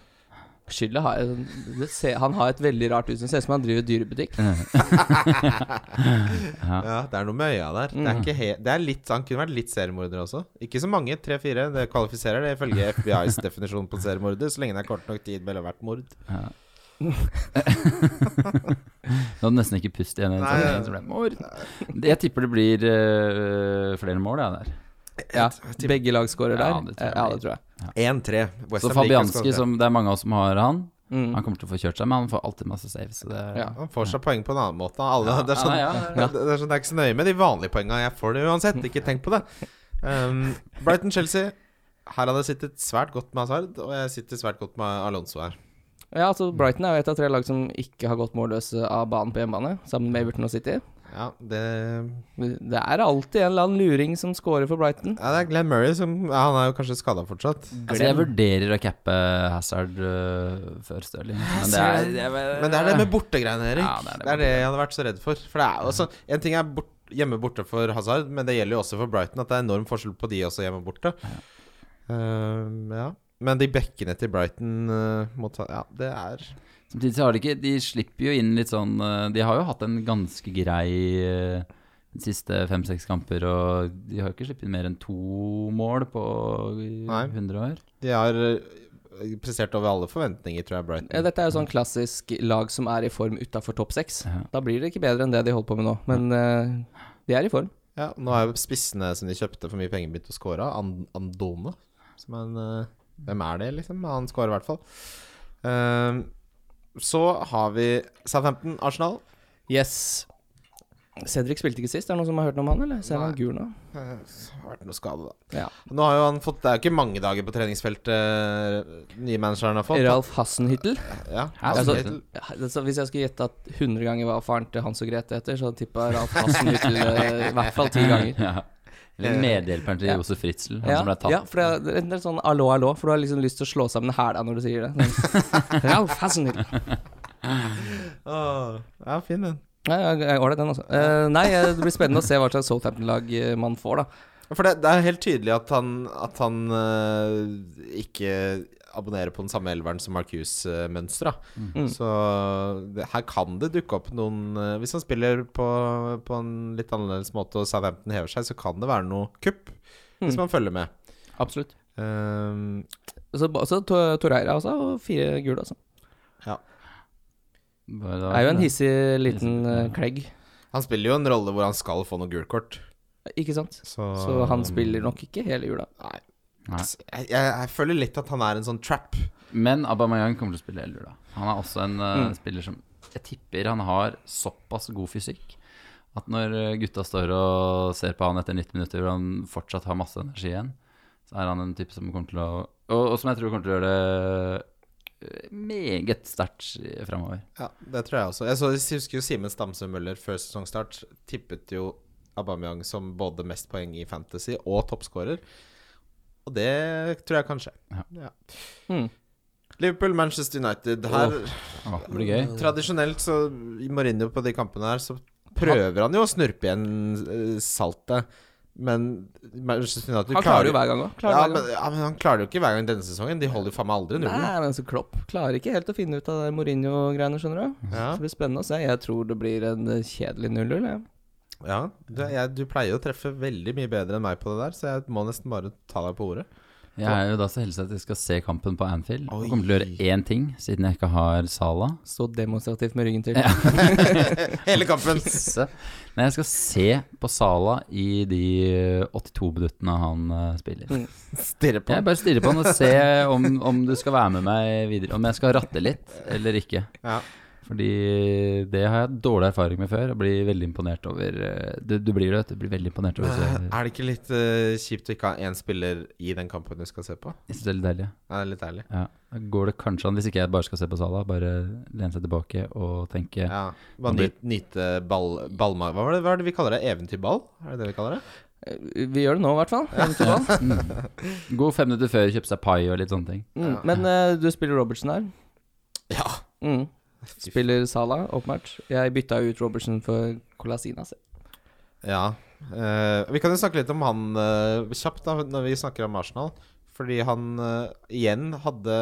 Skylda har jeg ser, Han har et veldig rart utsyn. Ser ut som han driver dyrebutikk. Ja. Ja, det er noe med øya der. Det er Mm. ikke he det er litt, han kunne vært litt seriemorder også. Ikke så mange, tre-fire. Det kvalifiserer det ifølge FBIs definisjon på seriemorder, så lenge det er kort nok tid mellom hvert mord. Ja. Du hadde nesten ikke pust igjen. Nei, sånn- så ble det. Jeg tipper det blir uh, flere mål, ja, der. Ja, Begge lag scorer der. Ja, det tror jeg Ja, det tror jeg. 1-3. Så Fabianski, som det er mange av oss som har han, Mm. han kommer til å få kjørt seg, men han får alltid masse saves. Så det, Ja. Han får seg poeng på en annen måte. Alle, Ja, det, er sånn, ja, ja, ja. Det, er sånn, det er ikke så nøye med de vanlige poengene. Jeg får det uansett. Ikke tenk på det. Um, Brighton-Chelsea. Her hadde jeg sittet svært godt med Hazard, og jeg sitter svært godt med Alonso her. Ja, altså Brighton er jo et av tre lag som ikke har gått målløse av banen på hjemmebane, sammen med Everton og City. Ja, det, Det er alltid en eller annen luring som scorer for Brighton. ja, det er Glenn Murray som ja, Han er jo kanskje skada fortsatt. Altså, jeg vurderer å cappe Hazard uh, før Stirling. Men det er, det er, Men det er det med bortegreiene, Erik. Ja, det er det det, er det jeg hadde vært så redd for. For det er også En ting er bort, hjemme borte for Hazard, men det gjelder jo også for Brighton at det er enorm forskjell på de også hjemme borte. Ehm, ja. Men de bekkene til Brighton uh, må ta Ja, det er Samtidig så har de ikke De slipper jo inn litt sånn øh, De har jo hatt en ganske grei øh, de siste fem-seks kamper, og de har jo ikke sluppet inn mer enn to mål på Nei. 100 år. De har uh, prestert over alle forventninger, tror jeg, Brighton. Ja, dette er jo sånn klassisk lag som er i form utafor topp seks. Ja. Da blir det ikke bedre enn det de holder på med nå, men uh, de er i form. Ja, nå er jo spissene som de kjøpte for mye penger, begynt å score. And Andone. Som er en uh, Hvem er det, liksom? Han skårer i hvert fall. Um, så har vi Southampton, Arsenal. Yes. Cedric spilte ikke sist. Er det noen som har hørt noe om han, eller? Ser han gul nå? Eh, har vært noe skade, da. Ja. Nå har jo han fått Det er jo ikke mange dager på treningsfeltet eh, nye manageren har fått. Ralf Hassenhyttel. Ja, Altså, altså, hvis jeg skulle gjette at 100 ganger hva faren til Hans og Grete heter, så tippa Ralf Hassenhyttel eh, i hvert fall ti ganger. Ja. Eh, medhjelperen til ja. Josef Fritzl, han Ja, som ble tatt. ja, for det er, en er sånn allo, allo, for du har liksom lyst til å slå sammen hæla når du sier det. Sånn. Ralf Hasenhild. Åh, ja, fin den. Ålreit den, altså. Eh, nei, eh, det blir spennende å se hva slags Southampton-lag eh, man får, da. For det, det er helt tydelig at han, at han eh, ikke abonnerer på den samme elveren som Marcus-mønsteret. Mm. Så det, her kan det dukke opp noen eh, Hvis han spiller på, på en litt annerledes måte og Southampton hever seg, så kan det være noe kupp. Hvis Mm. man følger med. Absolutt. Um, Så, så Torreira også, og fire gule, altså. Ja. Det er jo en hissig liten eh, klegg, han spiller jo en rolle hvor han skal få noe gult kort. ikke sant? Så, Så han spiller nok ikke hele jula. Nei. Jeg, jeg, føler litt at han er en sånn trap. Men Aubameyang kommer til å spille Elver, da. Han er også en uh, Mm. spiller som Jeg tipper han har såpass god fysikk at når gutta står og ser på han etter 90 minutter og han fortsatt har masse energi igjen, så er han en type som kommer til å Og, og som jeg tror kommer til å gjøre det meget sterkt framover. Ja, det tror jeg også. Jeg, så, jeg husker jo Simen Stamse Møller før sesongstart tippet jo Aubameyang som både mest poeng i Fantasy og toppskårer. Og det tror jeg kan skje. Ja. Mm. Liverpool, Manchester United. Her oh. det blir gøy. Tradisjonelt så i Mourinho på de kampene her, så prøver han jo å snurpe igjen eh, saltet. Men Manchester United Han klarer jo hver gang òg. ja, men, ja, men han klarer jo ikke hver gang denne sesongen. De holder jo faen meg aldri nullen. Nei, men så Klopp klarer ikke helt å finne ut av det Mourinho-greiene, skjønner du. Ja, Så det blir spennende å se. Jeg tror det blir en kjedelig 0-0. jeg. Ja. Du, jeg, du pleier å treffe veldig mye bedre enn meg på det der, så jeg må nesten bare ta deg på ordet. Jeg er jo da så heldig at jeg skal se kampen på Anfield. Oi. Jeg kommer til å gjøre én ting, siden jeg ikke har Sala. Så demonstrativt med ryggen til. Hele kampen. Nei, jeg skal se på Sala i de 82 minuttene han eh, spiller. Mm. Stirre på. Jeg bare stirrer på han og se om, om du skal være med meg videre. Om jeg skal ratte litt eller ikke. Ja. Fordi det har jeg dårlig erfaring med før. Og blir veldig imponert over eh, Du, du blir det, du. Du blir veldig imponert over Eh, Er det ikke litt uh, kjipt å ikke ha én spiller i den kampen du skal se på? Jeg synes det er litt deilig. Ja, det er litt ærlig. Ja. Da går det kanskje an, hvis ikke jeg bare skal se på Sala, bare lene seg tilbake og tenke Ja. Bare nyt, nyte ball, ballmag... Hva, var det, hva er det vi kaller det? Eventyrball? Er det det vi kaller det? Vi gjør det nå, i hvert fall. Ja. God fem minutter før, kjøpe seg pai og litt sånne ting. Mm. Men uh, du spiller Robertsen her. Ja. Mm. Spiller Salah, åpenbart. Jeg bytta ut Robertson for Colasinas. ja. Eh, vi kan jo snakke litt om han eh, kjapt da, når vi snakker om Arsenal. Fordi han eh, igjen hadde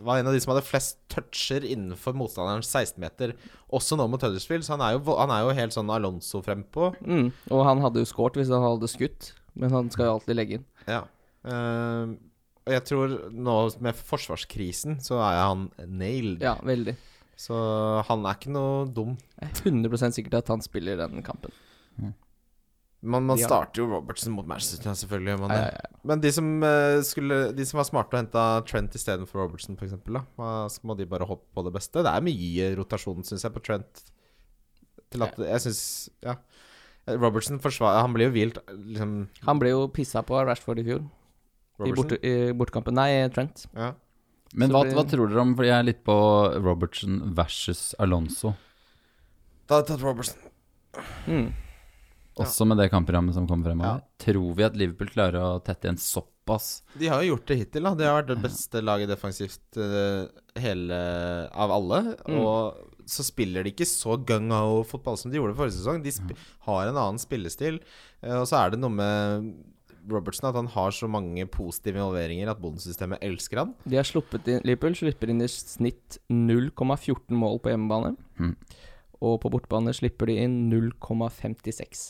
var en av de som hadde flest toucher innenfor motstanderens 16-meter, også nå mot Huddersfield. Så han er jo, han er jo helt sånn Alonso frempå. Mm. Og han hadde jo skåret hvis han hadde skutt, men han skal jo alltid legge inn. Ja. Eh, og jeg tror nå med forsvarskrisen så er han nailed. Ja, veldig. Så han er ikke noe dum. Jeg er 100 sikkert at han spiller den kampen. Man, man Ja. starter jo Robertson mot Manchester selvfølgelig. Man Ja, ja, ja. Men de som, eh, skulle, de som var smarte og henta Trent istedenfor Robertson, f.eks., da, så må de bare hoppe på det beste. Det er mye rotasjon, syns jeg, på Trent. Til at Jeg syns Ja. Robertson forsvarer Han blir jo hvilt, liksom Han ble jo pissa på av Rashford i fjor, i, Robertson. i bortekampen. Nei, Trent. Ja. Men hva, blir- hva tror dere om Fordi jeg er litt på Robertson versus Alonso. Da hadde jeg tatt Robertson. Mm. Ja. Også med det kampprogrammet som kommer fremover. Tror vi at Liverpool klarer å tette igjen såpass? De har jo gjort det hittil. da De har vært det beste laget defensivt eh, hele av alle. Mm. Og så spiller de ikke så gung-ho-fotball som de gjorde forrige sesong. De sp har en annen spillestil. Eh, og så er det noe med Robertson at han har så mange positive involveringer at bondesystemet elsker han. De har sluppet inn Liverpool slipper inn i snitt 0,14 mål på hjemmebane. Mm. Og på bortebane slipper de inn 0,56.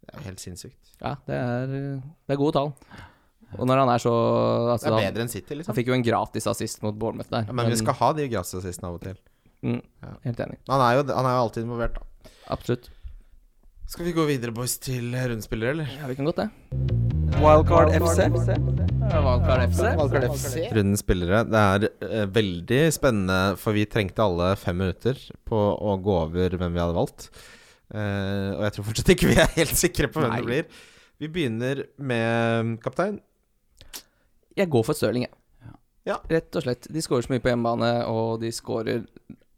Det er jo helt sinnssykt. Ja, det er, det er gode tall. Og når han er så Det altså, er bedre enn City, han liksom. fikk jo en gratis assist mot Bournemouth der. Ja, men vi skal ha de gratisassistene av og til. mm, Ja. Helt enig. Han er, jo, han er jo alltid involvert, da. Absolutt. Skal vi gå videre, boys, til rundspillere, eller? Ja, vi kan godt det. Wildcard FC. Wildcard FC. Wildcard FC. Rundens spillere. Det er eh, veldig spennende, for vi trengte alle fem minutter på å gå over hvem vi hadde valgt. Uh, og jeg tror fortsatt ikke vi er helt sikre på hvem Nei. det blir. Vi begynner med kaptein. Jeg går for Stirling, jeg. Ja. Rett og slett. De skårer så mye på hjemmebane, og de skårer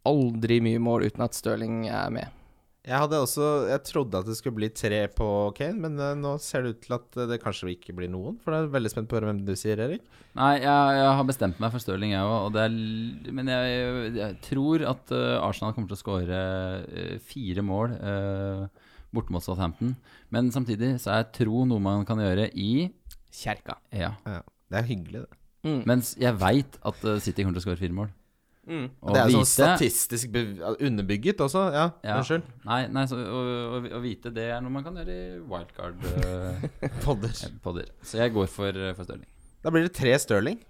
aldri mye mål uten at Stirling er med. Jeg hadde også Jeg trodde at det skulle bli tre på Kane, men eh, nå ser det ut til at eh, det kanskje ikke blir noen. For jeg er veldig spent på å høre hvem du sier, Erik. Nei, jeg, jeg har bestemt meg for Stirling, jeg òg. Men jeg, jeg tror at eh, Arsenal kommer til å skåre fire mål uh, borte mot Southampton. Men samtidig så er tro noe man kan gjøre i Kjerka. Ja. Det er hyggelig, det. Mm. Mens jeg veit at City kommer til å skåre fire mål. Mm. Det er vite, sånn statistisk underbygget også. Ja, Ja. unnskyld. Nei, nei så, å, å, å vite det er noe man kan gjøre i wildcard-podder. Podder. så jeg går for, eh, for Stirling. Da blir det tre Stirling.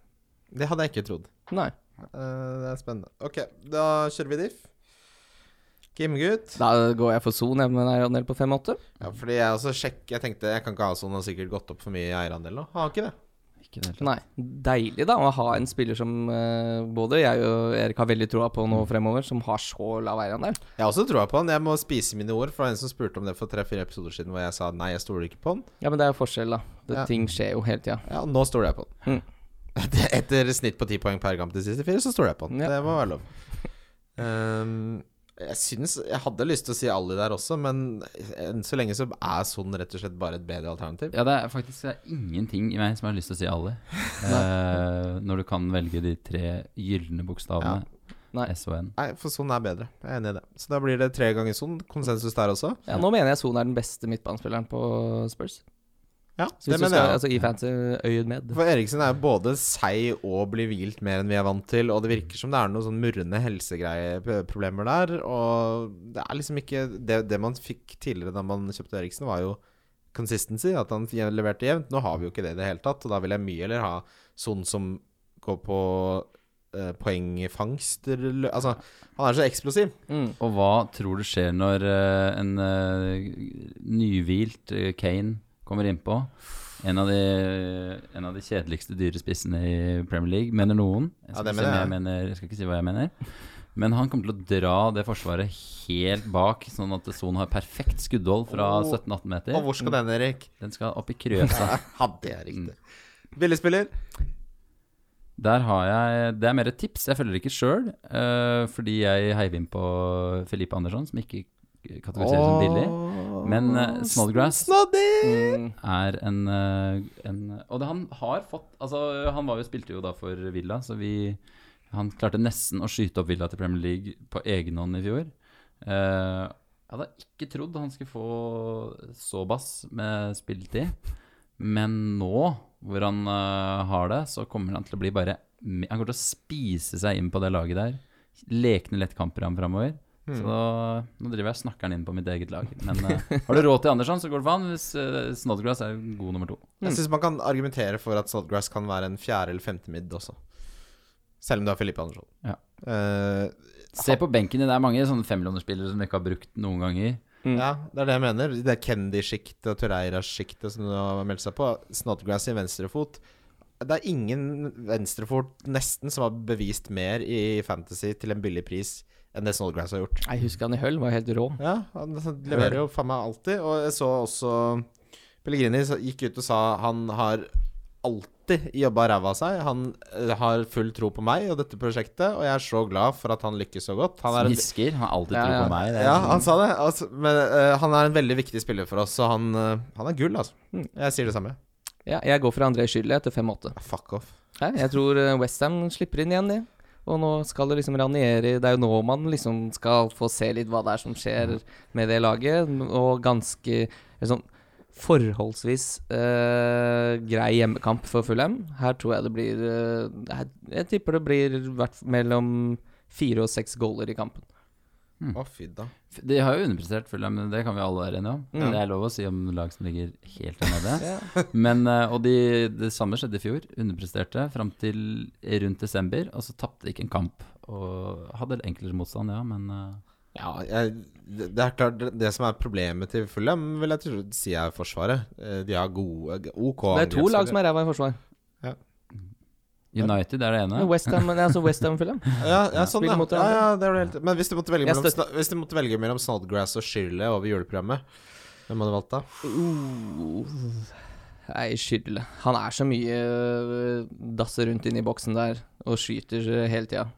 Det hadde jeg ikke trodd. Nei. Uh, det er spennende. Ok, da kjører vi diff. Kimgut. Da går jeg for Son jeg med en eierandel på 5-8. Ja, fordi jeg også sjekk Jeg tenkte jeg kan ikke ha sånn har sikkert gått opp for mye i eierandel nå. Har ikke det? Ikke det hele tatt. Nei. Deilig da å ha en spiller som eh, både jeg og Erik har veldig troa på nå fremover, som har så lav eierandel. Jeg har også troa på han. Jeg må spise mine ord. For det var en som spurte om det for tre-fire episoder siden, hvor jeg sa nei, jeg stoler ikke på han. Ja, men det er jo forskjell, da. Det, Ja. Ting skjer jo hele tida. Ja, nå stoler jeg på han. Mm. Etter snitt på ti poeng per kamp de siste fire, så stoler jeg på han. Ja. Det må være lov. Ehm, jeg syns Jeg hadde lyst til å si Ali der også, men enn så lenge så er Son rett og slett bare et bedre alternativ. Ja, det er faktisk det er ingenting i meg som har lyst til å si Ali. Eh, når du kan velge de tre gylne bokstavene Nei. S. Nei, for Son er bedre. Jeg er enig i det. Så da blir det tre ganger Son. Konsensus der også. Ja, nå mener jeg Son er den beste midtbanespilleren på Spurs. Ja, Så hvis det du mener skal, jeg. altså i fancy øyet med. For Eriksen er jo både seig og blir hvilt mer enn vi er vant til, og det virker som det er noen sånn murrende helsegreieproblemer der. Og det er liksom ikke det, det man fikk tidligere da man kjøpte Eriksen, var jo consistency, at han leverte jevnt. Nå har vi jo ikke det i det hele tatt, og da vil jeg mye heller ha sånn som går på eh, poengfangst Altså, han er så eksplosiv. Mm. Og hva tror du skjer når eh, en uh, nyhvilt eh, Kane kommer innpå? En av, de, en av de kjedeligste dyrespissene i Premier League, mener noen. Jeg Ja, skal, det ikke, si jeg. mener, jeg skal ikke si hva jeg mener. Men han kommer til å dra det forsvaret helt bak, sånn at Son har perfekt skuddhold fra Åh. 17-18 meter. Og hvor skal den, Erik? Den skal opp i krøsa. Hadde jeg riktig. Billigspiller? Der har jeg Det er mer et tips. Jeg følger ikke sjøl, fordi jeg heiv inn på Felipe Andersson, som ikke kategoriseres som billig. Men uh, Snodgrass Snoddy! Mm. er en, eh, en Og det, han har fått Altså, han var jo, spilte jo da for Villa, så vi Han klarte nesten å skyte opp Villa til Premier League på egen hånd i fjor. Uh, jeg hadde ikke trodd han skulle få så bass med spilletid. Men nå, hvor han uh, har det, så kommer han til å bli bare Han kommer til å spise seg inn på det laget der. Lekne lett han framover. Så nå driver jeg og snakker inn på mitt eget lag. Men uh, har du råd til Andersson, så går det for han. Hvis uh, Snodgrass er god nummer to. Jeg syns man kan argumentere for at Snodgrass kan være en fjerde eller femte midd også. Selv om du har Filippe Andersson. Ja. Uh, Se på benken din. Det er mange sånne femillionerspillere som du ikke har brukt noen ganger. Mm. Ja, det er det jeg mener. Det er Kendy-sjiktet og Torreira-sjiktet som du har meldt seg på. Snodgrass i venstrefot. Det er ingen venstrefot nesten som har bevist mer i Fantasy til en billig pris enn det Snodgrass har gjort. Jeg husker han i Hull, var helt rå. Ja, han leverer jo faen meg alltid. Og jeg så også Pellegrini gikk ut og sa han har alltid jobba ræva av seg. Han eh, har full tro på meg og dette prosjektet, og jeg er så glad for at han lykkes så godt. Han er en, Smisker. Han har alltid Ja, tro ja. på meg. Det er ja, sånn- han sa det. Altså, men uh, han er en veldig viktig spiller for oss, så han, uh, han er gull, altså. Mm. Jeg sier det samme. Ja, jeg går for André Schürrle etter 5-8. Fuck off. Nei, Jeg tror Westham slipper inn igjen, de. Og nå skal det liksom Ranieri Det er jo nå man liksom skal få se litt hva det er som skjer med det laget. Og ganske sånn forholdsvis eh, grei hjemmekamp for Fulham. Her tror jeg det blir eh, jeg tipper det blir mellom fire og seks goaler i kampen. Å, fy da. De har jo underprestert, Fulham, men det kan vi alle være enige om. Mm. Det er lov å si om lag som ligger helt der nede. Ja. Men, eh, og de, det samme skjedde i fjor. Underpresterte fram til rundt desember, og så tapte de ikke en kamp. Og hadde enklere motstand, ja, men eh, Ja, jeg, det det er klart det, det som er problemet til Fulham, vil jeg tro, si er Forsvaret. Eh, De har gode OK Det er to lag som er ræva i forsvar. United er det ene. Westham altså West Ham Fulham. Ja, ja sånn, ja. ja, ja det er det helt Men hvis du måtte velge mellom, hvis du måtte velge mellom Snodgrass og Shirley over juleprogrammet, hvem hadde du valgt da? Uh, Nei, Shirley. Han er så mye øh, dasser rundt inn i boksen der og skyter øh, hele tida.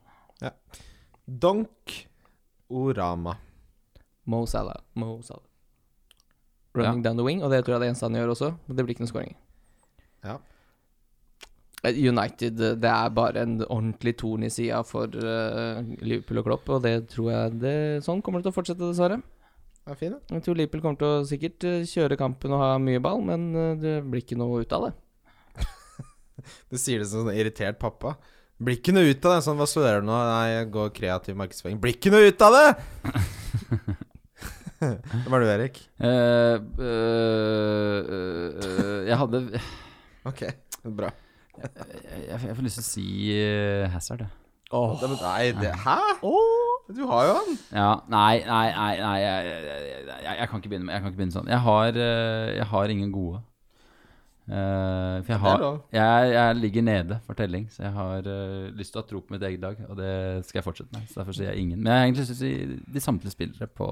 Donk Orama. Mo Salah. Mo Salah. Running down the wing, og det tror jeg det eneste han gjør også. Men det blir ikke noen skåring. Ja. United eh, det er bare en ordentlig torn i sida for eh, Liverpool og Klopp, og det tror jeg det, Sånn kommer det til å fortsette, dessverre. Ja, fin, ja. Jeg tror Liverpool kommer til å sikkert eh, kjøre kampen og ha mye ball, men det blir ikke noe ut av det. Du sier det som en irritert pappa. Blir ikke noe ut av det. Sånn, hva studerer du nå? Nei, jeg går kreativ markedsføring. Blir ikke noe ut av det! Hvem er du, Erik? Uh, uh, uh, jeg hadde Ok, bra. Jeg, jeg får lyst til å si uh, Hazard, jeg. Det- men Nei, det Hæ? Du har jo han. Ja, nei, nei, nei, nei jeg, jeg, jeg, jeg, jeg kan ikke begynne med Jeg kan ikke begynne sånn. Jeg har, eh, jeg har ingen gode. Eh, for jeg, er har, lov. jeg, jeg ligger nede for telling, så jeg har eh, lyst til å ha tro på mitt eget lag, og det skal jeg fortsette med. Så derfor sier jeg ingen. Men jeg har egentlig lyst til å si de samtlige spillere på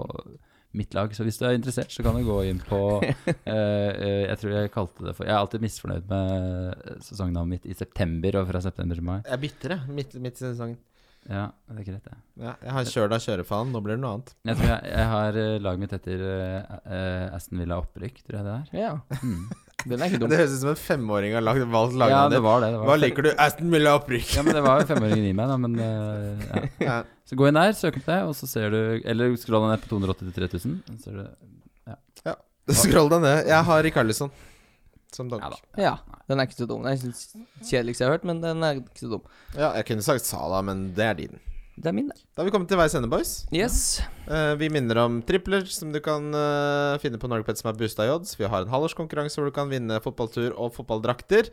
mitt lag, så hvis du er interessert, så kan du gå inn på eh, eh, Jeg tror jeg kalte det for Jeg er alltid misfornøyd med sesongnavnet mitt i september og fra september til mai. Jeg bytter, jeg. Midt, midt i sesongen. Ja, det er greit, det. Ja, jeg har kjørt av kjørefaen. Nå blir det noe annet. Jeg tror jeg, jeg har eh, laget mitt etter uh, eh, Aston Villa opprykk, tror jeg det er. Ja, Mm. Den er ikke dum. Det høres ut som en femåring har lagd, valgt Ja, det var det. det var Hva fem- liker du? Aston Villa opprykk. Ja, men det var jo femåringen i meg, da. Men uh, ja. Ja. Så gå inn der, søk opp det, og så ser du Eller skroll deg ned på 283 000. Så ser du Skroll deg ned. Jeg har Rikarlison som donk. Ja da. Ja, den er ikke så dum. Det er kjedeligst jeg har hørt, men den er ikke så dum. Ja, jeg kunne sagt Sala, men det er din. Det er min, det. Da har vi kommet til veis ende, boys. Yes. Uh, vi minner om tripler som du kan uh, finne på Norgepet som er boosta i odds. Vi har en halvårskonkurranse hvor du kan vinne fotballtur og fotballdrakter.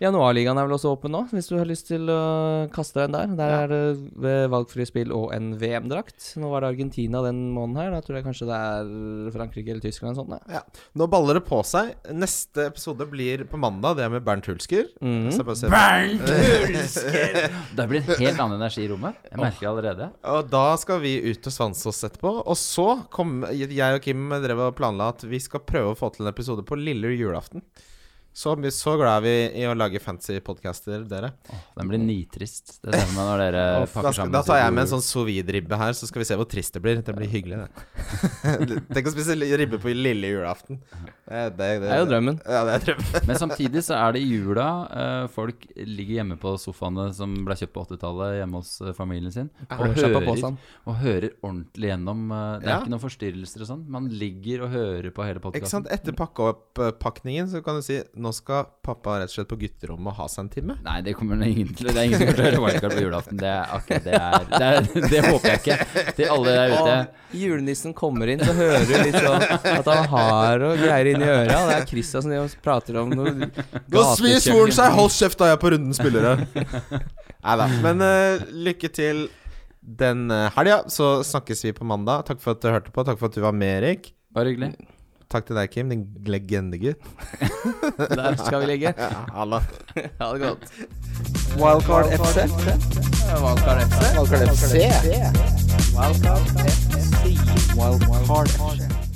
Januarligaen er vel også åpen nå, hvis du har lyst til å kaste deg inn der. Der Ja. er det valgfrie spill og en VM-drakt. Nå var det Argentina den måneden her. Da tror jeg kanskje det er Frankrike eller Tyskland eller sånt. Ja. Nå baller det på seg. Neste episode blir på mandag. Det er med Bernt Hulsker. Mm. Bernt Hulsker! Det blir en helt annen energi i rommet. Jeg merker det allerede. Og da skal vi ut og svanse oss etterpå. Og så kom jeg og Kim drev og planla at vi skal prøve å få til en episode på lille julaften. Så, så glad er vi i å lage fancy podcaster, dere. Den blir nitrist. Det ser man når dere pakker sammen. da tar jeg med en sånn sous vide-ribbe her, så skal vi se hvor trist det blir. Det blir hyggelig, det. Tenk å spise ribbe på lille julaften. Det, det, Det er jo drømmen. Ja, det er drømmen. Men samtidig så er det i jula eh, folk ligger hjemme på sofaene som ble kjøpt på 80-tallet hjemme hos eh, familien sin, og hører, og hører ordentlig gjennom. eh, det er Ja. ikke noen forstyrrelser og sånn. Man ligger og hører på hele Ikke sant? podkasten. Etter pakkeoppakningen så kan du si nå skal pappa rett og slett på gutterommet og ha seg en time. Nei, det kommer ingen til Det er ingen som kommer til å høre wildcard på julaften. Det akkurat det er Det, er, det håper jeg ikke. Til alle der ute. Og julenissen kommer inn, så hører du litt sånn at han har og greier inni øra. Det er Christian som prater om noe Nå svir svoren seg! Hold kjeft, da jeg er på runden spillere. Nei da. Men uh, lykke til den uh, helga. Så snakkes vi på mandag. Takk for at du hørte på. Takk for at du var med, Erik. Bare hyggelig. Takk til deg, Kim, din legendegutt. Der skal vi ligge. Ha det godt. Wildcard FC. Wildcard FC. Wildcard FC. Wildcard FC. Wildcard FC.